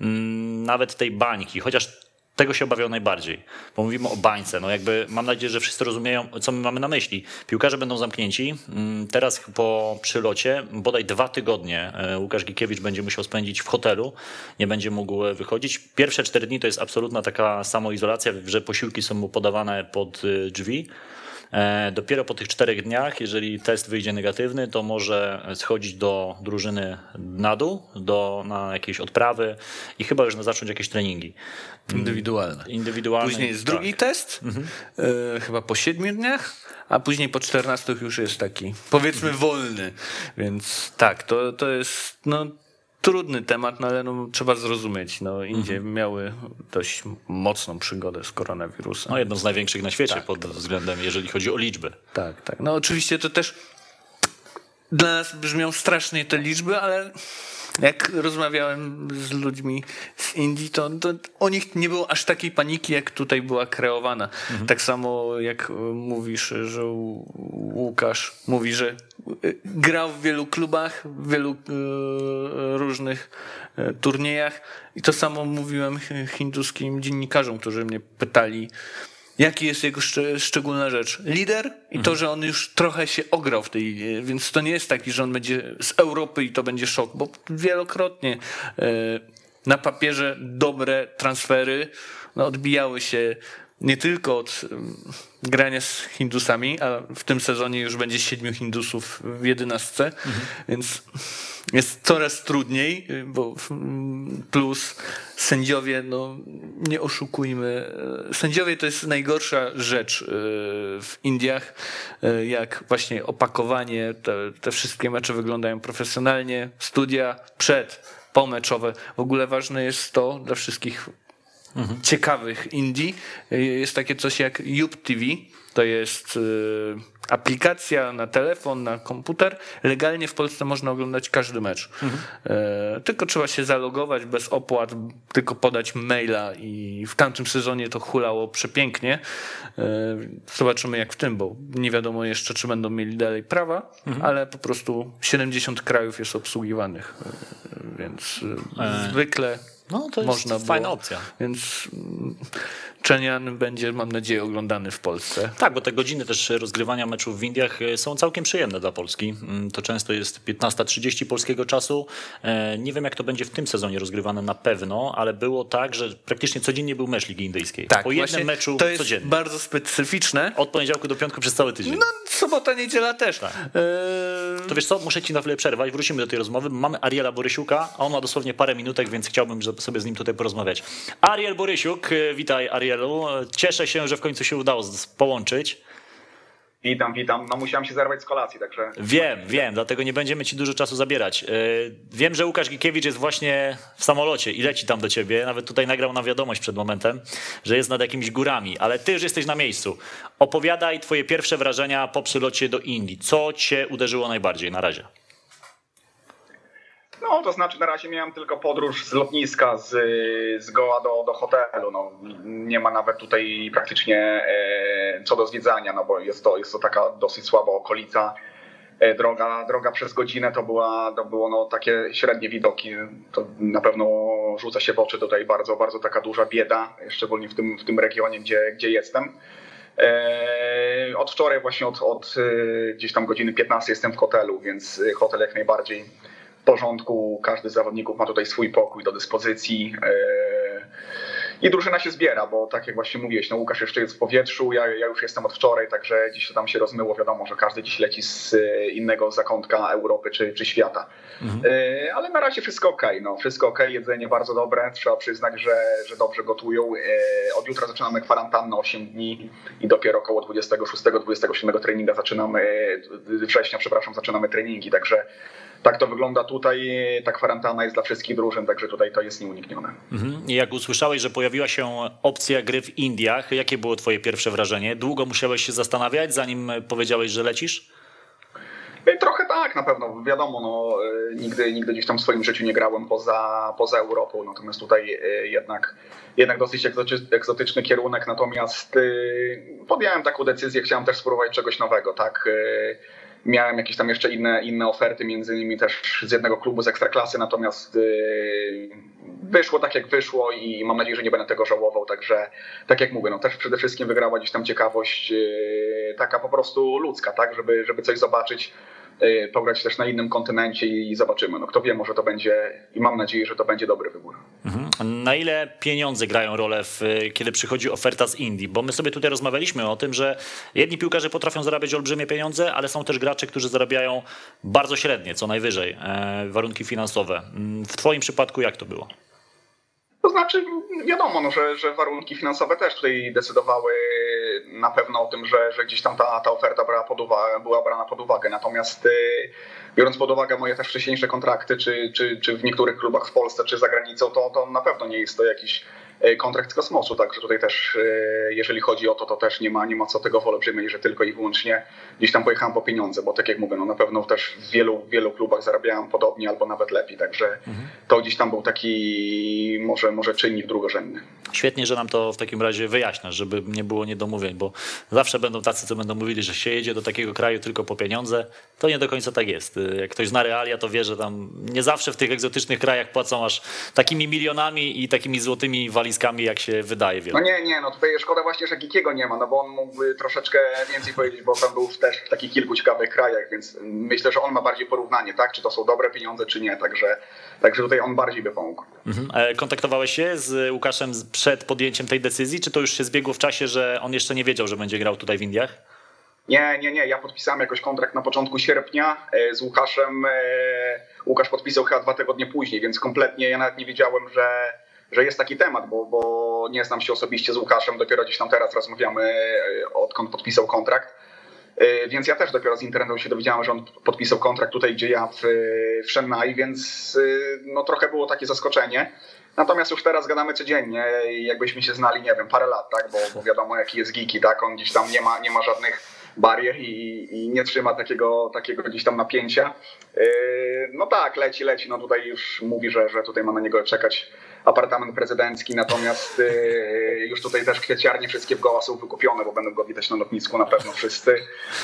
Mm, Nawet tej bańki, chociaż tego się obawiał najbardziej, bo mówimy o bańce. No jakby mam nadzieję, że wszyscy rozumieją, co my mamy na myśli. Piłkarze będą zamknięci. Mm, Teraz po przylocie, bodaj dwa tygodnie e, Łukasz Gikiewicz będzie musiał spędzić w hotelu, nie będzie mógł e, wychodzić. Pierwsze cztery dni to jest absolutna taka samoizolacja, że posiłki są mu podawane pod e, drzwi. E, Dopiero po tych czterech dniach, jeżeli test wyjdzie negatywny, to może schodzić do drużyny na dół, do, na jakieś odprawy i chyba już zacząć jakieś treningi. Indywidualne. Indywidualne. Później jest tak. drugi test, e, chyba po siedmiu dniach, a później po 14 już jest taki, powiedzmy, wolny. Więc tak, to, to jest no, trudny temat, no, ale no, trzeba zrozumieć. No, Indie miały dość mocną przygodę z koronawirusem. No, jedną z największych na świecie pod względem, jeżeli chodzi o liczby. Tak, tak. No oczywiście to też dla nas brzmią strasznie te liczby, ale jak rozmawiałem z ludźmi z Indii, to, to o nich nie było aż takiej paniki, jak tutaj była kreowana. Tak samo jak mówisz, że Łukasz mówi, że e, grał w wielu klubach, w wielu e, różnych e, turniejach i to samo mówiłem hinduskim dziennikarzom, którzy mnie pytali, Jaki jest jego szcz- szczególna rzecz? Lider i to, że on już trochę się ograł w tej, więc to nie jest taki, że on będzie z Europy i to będzie szok, bo wielokrotnie e, na papierze dobre transfery no, odbijały się nie tylko od em, grania z Hindusami, a w tym sezonie już będzie siedmiu Hindusów w jedenastce, więc jest coraz trudniej, bo plus sędziowie, no nie oszukujmy, sędziowie to jest najgorsza rzecz y, w Indiach, y, jak właśnie opakowanie, te, te wszystkie mecze wyglądają profesjonalnie, studia przed, pomeczowe. W ogóle ważne jest to dla wszystkich mhm. ciekawych Indii, y, jest takie coś jak YouTube TV, to jest aplikacja na telefon, na komputer. Legalnie w Polsce można oglądać każdy mecz. Mhm. E, tylko trzeba się zalogować bez opłat, tylko podać maila i w tamtym sezonie to hulało przepięknie. Zobaczymy jak w tym, bo nie wiadomo jeszcze, czy będą mieli dalej prawa, mhm. ale po prostu 70 krajów jest obsługiwanych, więc e. zwykle no, to jest Można fajna było. opcja. Więc Czenian będzie, mam nadzieję, oglądany w Polsce. Tak, bo te godziny też rozgrywania meczów w Indiach e, są całkiem przyjemne dla Polski. Mm, to często jest 15.30 polskiego czasu. E, nie wiem, jak to będzie w tym sezonie rozgrywane na pewno, ale było tak, że praktycznie codziennie był mecz Ligi Indyjskiej. Tak, po jednym meczu to jest codziennie. bardzo specyficzne. Od poniedziałku do piątku przez cały tydzień. No, sobota, niedziela też. Tak. Eee... To wiesz co, muszę ci na chwilę przerwać, wrócimy do tej rozmowy. Mamy Ariela Borysiuka, a on ma dosłownie parę minutek, więc chciałbym sobie z nim tutaj porozmawiać. Ariel Borysiuk, e, witaj Arielu. Cieszę się, że w końcu się udało połączyć. Witam, witam. No musiałem się zerwać z kolacji, także... Wiem, wiem, dlatego nie będziemy ci dużo czasu zabierać. E, wiem, że Łukasz Gikiewicz jest właśnie w samolocie i leci tam do ciebie. Nawet tutaj nagrał na wiadomość przed momentem, że jest nad jakimiś górami, ale ty już jesteś na miejscu. Opowiadaj twoje pierwsze wrażenia po przylocie do Indii. Co cię uderzyło najbardziej na razie? No, to znaczy na razie miałem tylko podróż z lotniska z, z Goa do, do hotelu. No, nie ma nawet tutaj praktycznie e, co do zwiedzania, no bo jest to, jest to taka dosyć słaba okolica. E, droga, droga przez godzinę to, była, to było no, takie średnie widoki. To na pewno rzuca się w oczy tutaj bardzo, bardzo taka duża bieda, szczególnie w tym, w tym regionie, gdzie, gdzie jestem. E, od wczoraj właśnie od, od e, gdzieś tam godziny 15 jestem w hotelu, więc hotel jak najbardziej porządku. Każdy z zawodników ma tutaj swój pokój do dyspozycji. E, I drużyna się zbiera, bo tak jak właśnie mówiłeś, no Łukasz jeszcze jest w powietrzu, ja, ja już jestem od wczoraj, także dziś to tam się rozmyło. Wiadomo, że każdy dziś leci z e, innego zakątka Europy czy, czy świata. Mhm. E, ale na razie wszystko ok, no, wszystko ok, jedzenie bardzo dobre. Trzeba przyznać, że, że dobrze gotują. Od jutra zaczynamy kwarantannę 8 dni i dopiero około 26-27 treninga zaczynamy, września, przepraszam, zaczynamy treningi, także tak to wygląda tutaj. Ta kwarantanna jest dla wszystkich drużyn, także tutaj to jest nieuniknione. Mhm. Jak usłyszałeś, że pojawiła się opcja gry w Indiach, jakie było twoje pierwsze wrażenie? Długo musiałeś się zastanawiać, zanim powiedziałeś, że lecisz? E, trochę tak, na pewno. Wiadomo, no, e, nigdy, nigdy gdzieś tam w swoim życiu nie grałem poza, poza Europą, natomiast tutaj e, jednak, jednak dosyć egzotyczny kierunek, natomiast podjąłem taką decyzję, chciałem też spróbować czegoś nowego, tak Miałem jakieś tam jeszcze inne, inne oferty, między innymi też z jednego klubu z ekstraklasy, natomiast yy, wyszło tak jak wyszło i mam nadzieję, że nie będę tego żałował. Także tak jak mówię, no też przede wszystkim wygrała gdzieś tam ciekawość yy, taka po prostu ludzka, tak, żeby, żeby coś zobaczyć pograć też na innym kontynencie i zobaczymy. No kto wie, może to będzie i mam nadzieję, że to będzie dobry wybór. Mhm. Na ile pieniądze grają rolę, w, kiedy przychodzi oferta z Indii? Bo my sobie tutaj rozmawialiśmy o tym, że jedni piłkarze potrafią zarabiać olbrzymie pieniądze, ale są też gracze, którzy zarabiają bardzo średnie, co najwyżej, e, warunki finansowe. Mm, w Twoim przypadku jak to było? To znaczy, wiadomo, no, że, że warunki finansowe też tutaj decydowały na pewno o tym, że, że gdzieś tam ta, ta oferta brała pod uwagę, była brana pod uwagę. Natomiast y, biorąc pod uwagę moje też wcześniejsze kontrakty, czy, czy, czy w niektórych klubach w Polsce, czy za granicą, to, to na pewno nie jest to jakiś kontrakt z kosmosu, także tutaj też e, jeżeli chodzi o to, to też nie ma, nie ma co tego wyolbrzymiać, że tylko i wyłącznie gdzieś tam pojechałem po pieniądze, bo tak jak mówię, no na pewno też w wielu, wielu klubach zarabiałem podobnie albo nawet lepiej, także mhm. to gdzieś tam był taki może, może czynnik drugorzędny. Świetnie, że nam to w takim razie wyjaśniasz, żeby nie było niedomówień, bo zawsze będą tacy, co będą mówili, że się jedzie do takiego kraju tylko po pieniądze. To nie do końca tak jest. Jak ktoś zna realia, to wie, że tam nie zawsze w tych egzotycznych krajach płacą aż takimi milionami i takimi złotymi walizkami jak się wydaje. Wielu. No nie, nie, no tutaj szkoda właśnie, że Gikiego nie ma, no bo on mógłby troszeczkę więcej powiedzieć, bo tam był też w takich kilku ciekawych krajach, więc myślę, że on ma bardziej porównanie, tak, czy to są dobre pieniądze, czy nie, także, także tutaj on bardziej by pomógł. Mhm. E, kontaktowałeś się z Łukaszem przed podjęciem tej decyzji, czy to już się zbiegło w czasie, że on jeszcze nie wiedział, że będzie grał tutaj w Indiach? Nie, nie, nie. Ja podpisałem jakoś kontrakt na początku sierpnia e, z Łukaszem. E, Łukasz podpisał chyba dwa tygodnie później, więc kompletnie ja nawet nie wiedziałem, że, że jest taki temat, bo, bo nie znam się osobiście z Łukaszem, dopiero gdzieś tam teraz rozmawiamy, e, odkąd podpisał kontrakt. E, Więc ja też dopiero z internetu się dowiedziałem, że on podpisał kontrakt tutaj, gdzie ja w, w Chennai, więc e, no, trochę było takie zaskoczenie. Natomiast już teraz gadamy codziennie, jakbyśmy się znali, nie wiem, parę lat, tak? Bo, wiadomo, jaki jest Giki, tak? On gdzieś tam nie ma, nie ma żadnych barier i, i nie trzyma takiego, takiego gdzieś tam napięcia. No tak, leci, leci. No tutaj już mówi, że, że tutaj ma na niego czekać apartament prezydencki, natomiast yy, już tutaj też kwieciarnie wszystkie w Goła są wykupione, bo będą go widać na lotnisku na pewno wszyscy.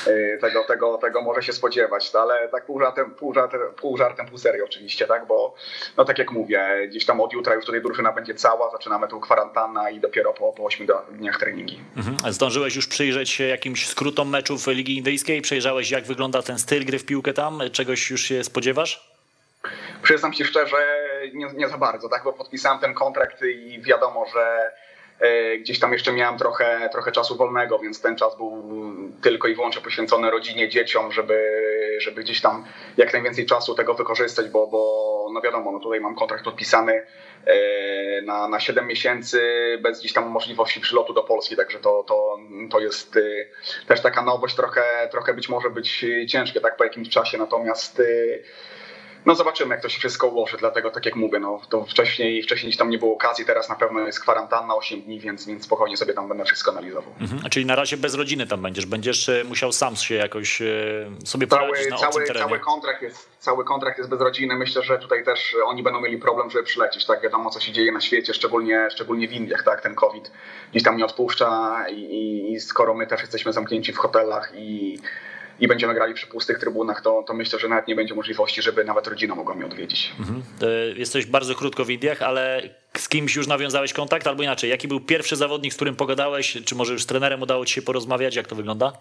Yy, Tego, tego, tego może się spodziewać, no, ale tak pół żartem, pół, żartem, pół żartem, pół serio oczywiście, tak, bo no tak jak mówię, gdzieś tam od jutra już tutaj drużyna będzie cała, zaczynamy tą kwarantannę i dopiero po, po 8 dniach treningi. Mhm. Zdążyłeś już przyjrzeć się jakimś skrótom meczów Ligi Indyjskiej? Przejrzałeś jak wygląda ten styl gry w piłkę tam? Czegoś już się spodziewasz? Przyznam ci szczerze, nie, nie za bardzo, tak? bo podpisałem ten kontrakt i wiadomo, że e, gdzieś tam jeszcze miałem trochę, trochę czasu wolnego, więc ten czas był tylko i wyłącznie poświęcony rodzinie, dzieciom, żeby, żeby gdzieś tam jak najwięcej czasu tego wykorzystać, bo, bo no wiadomo, no tutaj mam kontrakt podpisany e, na, na 7 miesięcy bez gdzieś tam możliwości przylotu do Polski, także to, to, to jest e, też taka nowość, trochę, trochę być może być ciężkie tak po jakimś czasie, natomiast no zobaczymy, jak to się wszystko ułoży, dlatego tak jak mówię, no to wcześniej, wcześniej tam nie było okazji, teraz na pewno jest kwarantanna 8 dni, więc, więc spokojnie sobie tam będę wszystko analizował. Mhm. Czyli na razie bez rodziny tam będziesz. Będziesz e, musiał sam się jakoś e, sobie poradzić Cały, na cały, terenie. cały, kontrakt jest, cały kontrakt jest bez rodziny. Myślę, że tutaj też oni będą mieli problem, żeby przylecieć. Tak wiadomo, co się dzieje na świecie, szczególnie, szczególnie w Indiach. Tak? Ten COVID gdzieś tam nie odpuszcza i, i skoro my też jesteśmy zamknięci w hotelach i, i będziemy grali przy pustych trybunach, to, to myślę, że nawet nie będzie możliwości, żeby nawet rodzina mogła mnie odwiedzić. Mhm. Jesteś bardzo krótko w Indiach, ale z kimś już nawiązałeś kontakt? Albo inaczej, jaki był pierwszy zawodnik, z którym pogadałeś? Czy może już z trenerem udało ci się porozmawiać? Jak to wygląda?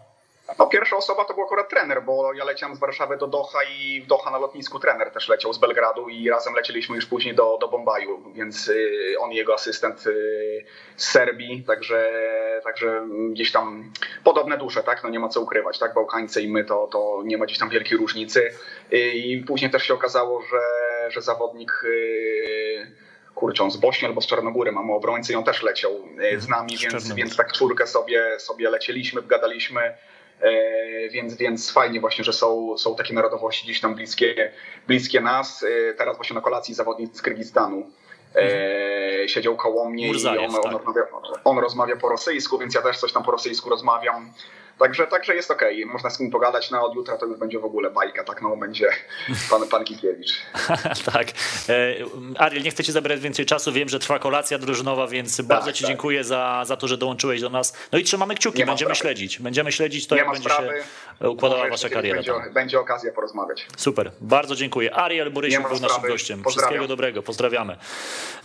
No, pierwsza osoba to był akurat trener, bo ja leciałem z Warszawy do Doha i w Doha na lotnisku trener też leciał z Belgradu i razem lecieliśmy już później do, do Bombaju, więc y, on i jego asystent y, z Serbii, także, także gdzieś tam podobne dusze, tak? No nie ma co ukrywać, tak? Bałkańcy i my to, to nie ma gdzieś tam wielkiej różnicy Y, i później też się okazało, że, że zawodnik kurczę, on z Bośni albo z Czarnogóry mamy obrońcy i on też leciał z nami, więc, więc tak czwórkę sobie, sobie lecieliśmy, gadaliśmy. E, Więc, więc fajnie właśnie, że są, są takie narodowości gdzieś tam bliskie, bliskie nas. E, Teraz właśnie na kolacji zawodnik z Kyrgyzstanu e, siedział koło mnie Murzajew, i on, on, tak. rozmawia, on rozmawia po rosyjsku, więc ja też coś tam po rosyjsku rozmawiam. Także, także jest okej, można z nim pogadać, no od jutra to już będzie w ogóle bajka, tak no będzie pan, pan Kikiewicz. tak. E, Ariel, nie chcę ci zabrać więcej czasu. Wiem, że trwa kolacja drużynowa, więc bardzo ci tak. dziękuję za, za to, że dołączyłeś do nas. No i trzymamy kciuki, Nie będziemy sprawy. śledzić. Będziemy śledzić to, Nie jak będzie sprawy. się układała Może wasza kariera. Będzie, będzie okazja porozmawiać. Super, bardzo dziękuję. Ariel Borysiuk był naszym gościem. Wszystkiego dobrego, pozdrawiamy.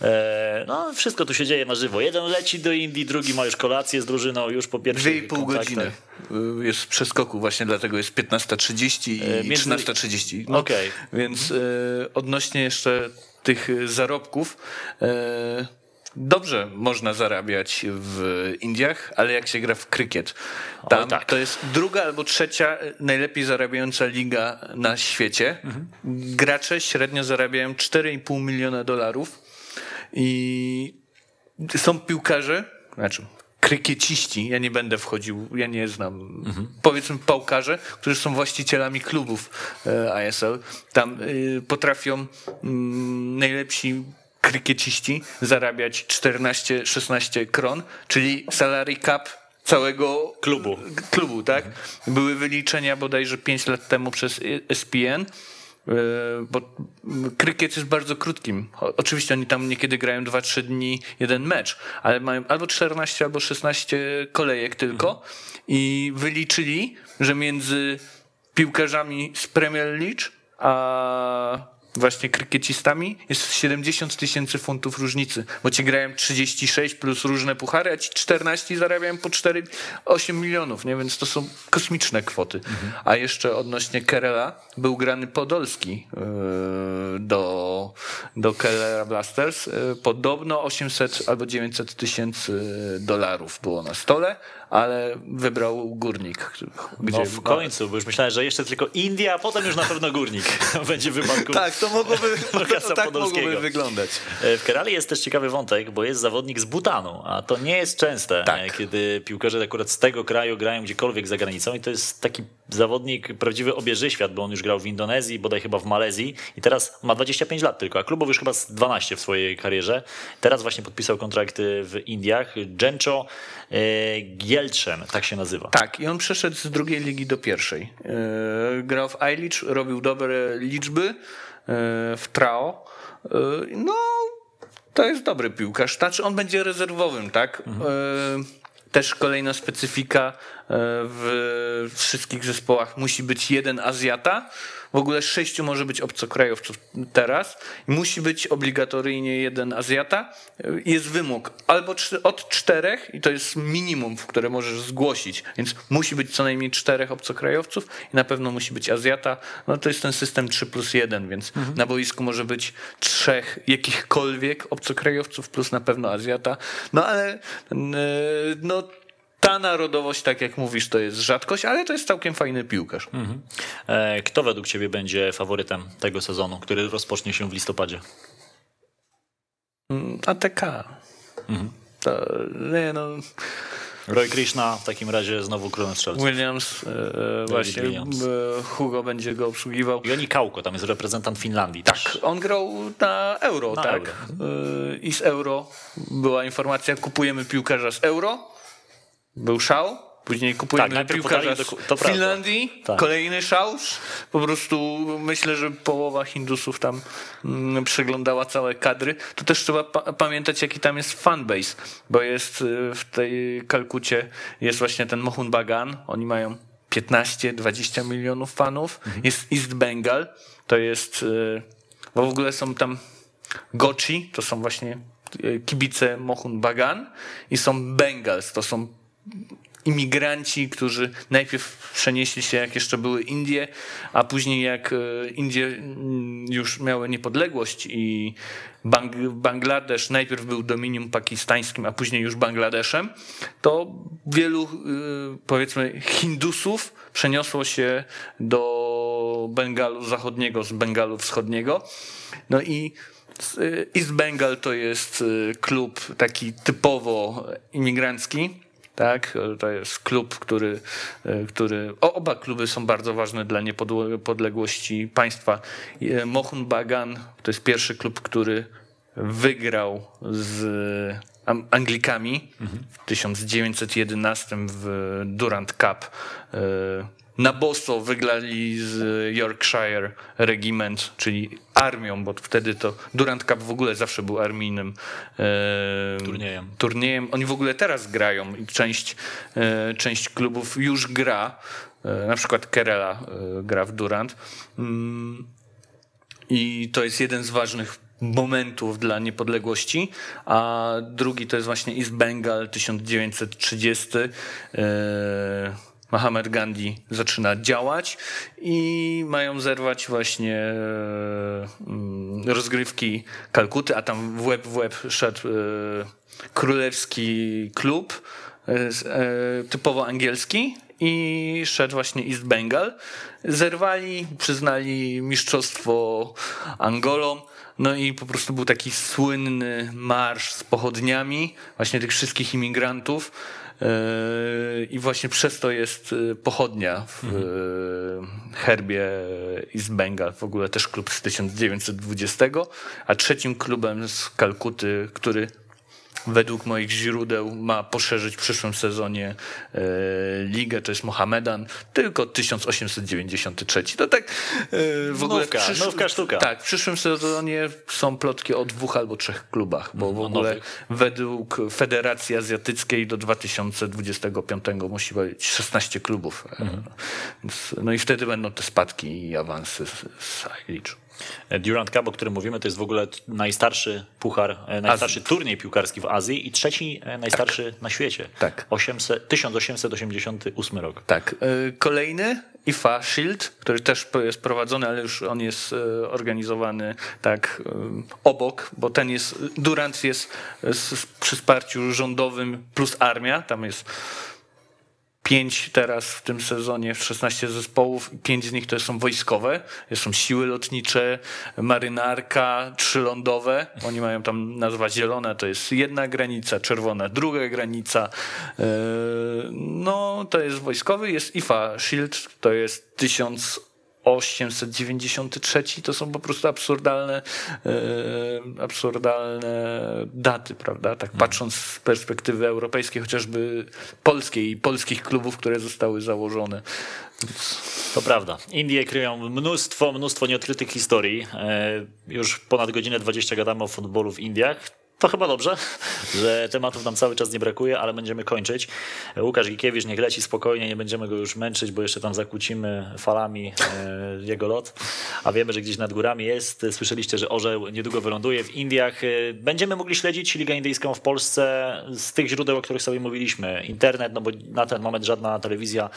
E, no, wszystko tu się dzieje na żywo. Jeden leci do Indii, drugi ma już kolację z drużyną już po Dwie pierwszych i pół kontaktach. godziny jest w przeskoku, właśnie dlatego jest 15.30 i E, między- 13.30. No, Okej. Więc y, odnośnie jeszcze tych y, zarobków, y, dobrze można zarabiać w Indiach, ale jak się gra w krykiet, tam tak. to jest druga albo trzecia y, najlepiej zarabiająca liga na świecie. Mhm. Gracze średnio zarabiają 4,5 miliona dolarów i są piłkarze, znaczy krykieciści, ja nie będę wchodził, ja nie znam, powiedzmy pałkarze, którzy są właścicielami klubów e, ISL. Tam y, potrafią mm, najlepsi krykieciści zarabiać 14-16 kron, czyli salary cap całego Klubu. klubu, tak? Były wyliczenia bodajże 5 lat temu przez ESPN, e, bo krykiet jest bardzo krótkim. Oczywiście oni tam niekiedy grają 2-3 dni jeden mecz, ale mają albo 14, albo 16 kolejek tylko i wyliczyli, że między piłkarzami z Premier League a właśnie krykiecistami jest 70 tysięcy funtów różnicy, bo ci grają 36 plus różne puchary, a ci 14 zarabiają po 4-8 milionów, nie? więc to są kosmiczne kwoty. A jeszcze odnośnie Kerela, był grany Podolski yy, do, do Kerala Blasters. Yy, Podobno 800 albo 900 tysięcy dolarów było na stole, ale wybrał Górnik. Gdzie No w końcu, bo już myślałem, że jeszcze tylko India, a potem już na pewno Górnik będzie wypadku Tak, to mogłoby, to tak mogłoby wyglądać. E, W Kerali jest też ciekawy wątek, bo jest zawodnik z Butanu, a to nie jest częste, Tak. e, kiedy piłkarze akurat z tego kraju grają gdziekolwiek za granicą i to jest taki zawodnik, prawdziwy obieży świat, bo on już grał w Indonezji, bodaj chyba w Malezji i teraz ma 25 lat tylko, a klubów już chyba z 12 w swojej karierze. Teraz właśnie podpisał kontrakty w Indiach. Gencho e, Gielczem, tak się nazywa. Tak, i on przeszedł z drugiej ligi do pierwszej. E, Grał w iLeach, robił dobre liczby e, w Trao. E, No, to jest dobry piłkarz. Znaczy, on będzie rezerwowym, tak? E, Też kolejna specyfika w wszystkich zespołach musi być jeden Azjata. W ogóle sześciu może być obcokrajowców teraz. Musi być obligatoryjnie jeden Azjata. Jest wymóg albo od czterech, i to jest minimum, w które możesz zgłosić, więc musi być co najmniej czterech obcokrajowców i na pewno musi być Azjata. No to jest ten system 3 plus 1, więc na boisku może być trzech jakichkolwiek obcokrajowców plus na pewno Azjata. No ale e, no, ta narodowość, tak jak mówisz, to jest rzadkość, ale to jest całkiem fajny piłkarz. E, Kto według ciebie będzie faworytem tego sezonu, który rozpocznie się w listopadzie? Mm, ATK. To, nie, no, Roy Krishna w takim razie znowu królem strzelców. Williams, e, właśnie Williams. e, Hugo będzie go obsługiwał. Joni Kauko, tam jest reprezentant Finlandii. Tak. On grał na euro, Na tak? Euro. E, I z euro była informacja, kupujemy piłkarza z euro. Był szał. Później kupujemy Tak, piłkarza z do-. Finlandii, Tak. kolejny szał. Po prostu myślę, że połowa Hindusów tam mm, przeglądała całe kadry. To też trzeba pa- pamiętać, jaki tam jest fanbase, bo jest y, w tej Kalkucie jest właśnie ten Mohun Bagan. Oni mają 15-20 milionów fanów. Mhm. Jest East Bengal, to jest, y, bo w ogóle są tam Gochi, to są właśnie y, kibice Mohun Bagan i są Bengals, to są imigranci, którzy najpierw przenieśli się, jak jeszcze były Indie, a później jak e, Indie mm, już miały niepodległość i Bang Bangladesz najpierw był dominium pakistańskim, a później już Bangladeszem, to wielu e, powiedzmy Hindusów przeniosło się do Bengalu Zachodniego z Bengalu Wschodniego. No i y, East Bengal to jest klub taki typowo imigrancki. Tak, to jest klub, który, y, który. O, oba kluby są bardzo ważne dla niepodległości państwa. Y, Mohun Bagan to jest pierwszy klub, który wygrał z Am- Anglikami w 1911 w Durant Cup. Na boso wygrali z Yorkshire Regiment, czyli armią, bo wtedy to Durant Cup w ogóle zawsze był armijnym e, Turniejem. turniejem. Oni w ogóle teraz grają i część, e, część klubów już gra. E, na przykład Kerala e, gra w Durant. Mm, i to jest jeden z ważnych momentów dla niepodległości, a drugi to jest właśnie East Bengal 1930. Mahatma Gandhi zaczyna działać i mają zerwać właśnie mm, rozgrywki Kalkuty, a tam w łeb w łeb szedł e, królewski klub e, e, typowo angielski i szedł właśnie East Bengal. Zerwali, przyznali mistrzostwo Angolom. No i po prostu był taki słynny marsz z pochodniami właśnie tych wszystkich imigrantów. Yy, I właśnie przez to jest yy, pochodnia w yy, herbie East Bengal. W ogóle też klub z 1920. A trzecim klubem z Kalkuty, który według moich źródeł ma poszerzyć w przyszłym sezonie e, ligę, to jest Mohamedan, tylko 1893. To tak e, w ogóle... w Nówka, nówka sztuka. Tak, w przyszłym sezonie są plotki o dwóch albo trzech klubach, bo w O ogóle nowych. według Federacji Azjatyckiej do 2025 musi być 16 klubów. E, Mhm. Więc, no i wtedy będą te spadki i awansy z, z. Durant Cup, o którym mówimy, to jest w ogóle najstarszy puchar, e, najstarszy turniej piłkarski w Azji i trzeci e, najstarszy na świecie. Tak. 800, 1888 rok. Tak. e, Kolejny IFA Shield, który też jest prowadzony, ale już on jest e, organizowany tak e, obok, bo ten jest, Durant jest przy wsparciu rządowym plus armia, tam jest pięć teraz w tym sezonie, w 16 zespołów, pięć z nich to są wojskowe, są siły lotnicze, marynarka, trzylądowe, oni mają tam nazwa zielona, to jest jedna granica, czerwona druga granica, Yy, no to jest wojskowy, jest IFA Shield, to jest 1893, to są po prostu absurdalne, yy, absurdalne daty, prawda? Tak patrząc z perspektywy europejskiej, chociażby polskiej i polskich klubów, które zostały założone. To prawda. Indie kryją mnóstwo, mnóstwo nieodkrytych historii. E, Już ponad godzinę 20 gadamy o futbolu w Indiach. To chyba dobrze, że tematów nam cały czas nie brakuje, ale będziemy kończyć. Łukasz Gikiewicz niech leci spokojnie, nie będziemy go już męczyć, bo jeszcze tam zakłócimy falami e, jego lot. A wiemy, że gdzieś nad górami jest. Słyszeliście, że orzeł niedługo wyląduje w Indiach. E, Będziemy mogli śledzić Ligę Indyjską w Polsce z tych źródeł, o których sobie mówiliśmy. Internet, no bo na ten moment żadna telewizja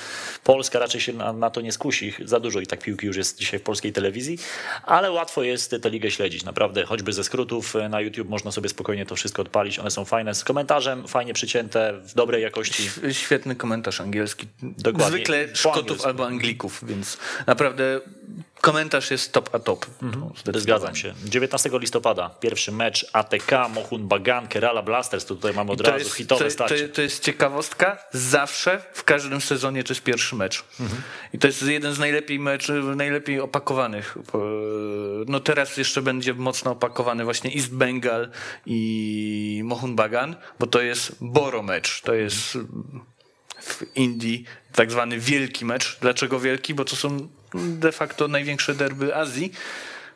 polska raczej się na, to nie skusi. Za dużo i tak piłki już jest dzisiaj w polskiej telewizji, ale łatwo jest tę ligę śledzić. Naprawdę, choćby ze skrótów e, na YouTube można sobie spokojnie to wszystko odpalić. One są fajne z komentarzem, fajnie przycięte, w dobrej jakości. Świetny komentarz angielski. Dokładnie. Zwykle Szkotów albo Anglików, więc naprawdę komentarz jest top a top. No, zdecydowanie. Zgadzam się. 19 listopada pierwszy mecz ATK, Mohun Bagan, Kerala Blasters. To tutaj mamy od razu jest, hitowe to, starcie. to, to jest ciekawostka. Zawsze w każdym sezonie to jest pierwszy mecz. Mhm. I to jest jeden z najlepiej meczy, najlepiej opakowanych. No teraz jeszcze będzie mocno opakowany właśnie East Bengal i Mohun Bagan, bo to jest Boro mecz. To jest w Indii tak zwany wielki mecz. Dlaczego wielki? Bo to są de facto największe derby Azji.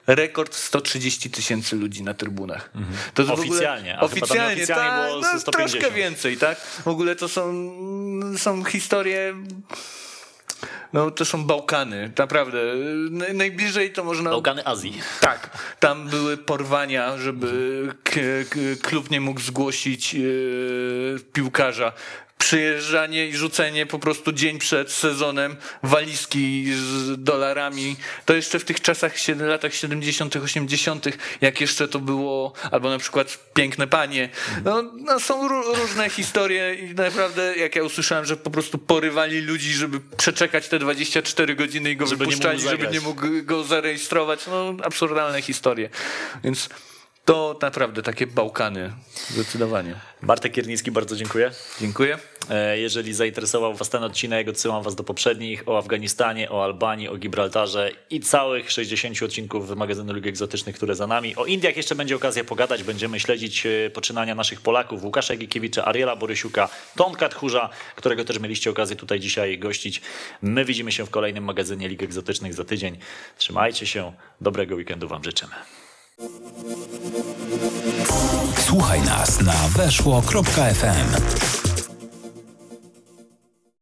Rekord 130 tysięcy ludzi na trybunach. To jest w ogóle- Oficjalnie, oficjalnie, tak, było no, 150. troszkę więcej, tak? W ogóle to są, są historie. No, to są Bałkany, naprawdę. Naj- Najbliżej to można. Bałkany Azji. Tak, tam były porwania, żeby klub nie mógł zgłosić e, piłkarza. Przyjeżdżanie i rzucenie po prostu dzień przed sezonem walizki z dolarami. To jeszcze w tych czasach, latach 70., 80., jak jeszcze to było, albo na przykład Piękne Panie. No, no są ró- różne historie i naprawdę, jak ja usłyszałem, że po prostu porywali ludzi, żeby przeczekać te 24 godziny i go Żeby nie wypuszczali, żeby zagrać. nie mógł go zarejestrować. No, absurdalne historie. Więc to naprawdę takie Bałkany, zdecydowanie. Bartek Kiernicki, bardzo dziękuję. Dziękuję. E, Jeżeli zainteresował Was ten odcinek, odsyłam Was do poprzednich o Afganistanie, o Albanii, o Gibraltarze i całych 60 odcinków magazynu Lig Egzotycznych, które za nami. O Indiach jeszcze będzie okazja pogadać. Będziemy śledzić e, poczynania naszych Polaków, Łukasza Gikiewicza, Ariela Borysiuka, Tomka Tchórza, którego też mieliście okazję tutaj dzisiaj gościć. My widzimy się w kolejnym magazynie Lig Egzotycznych za tydzień. Trzymajcie się. Dobrego weekendu Wam życzymy. Słuchaj nas na weszło.fm.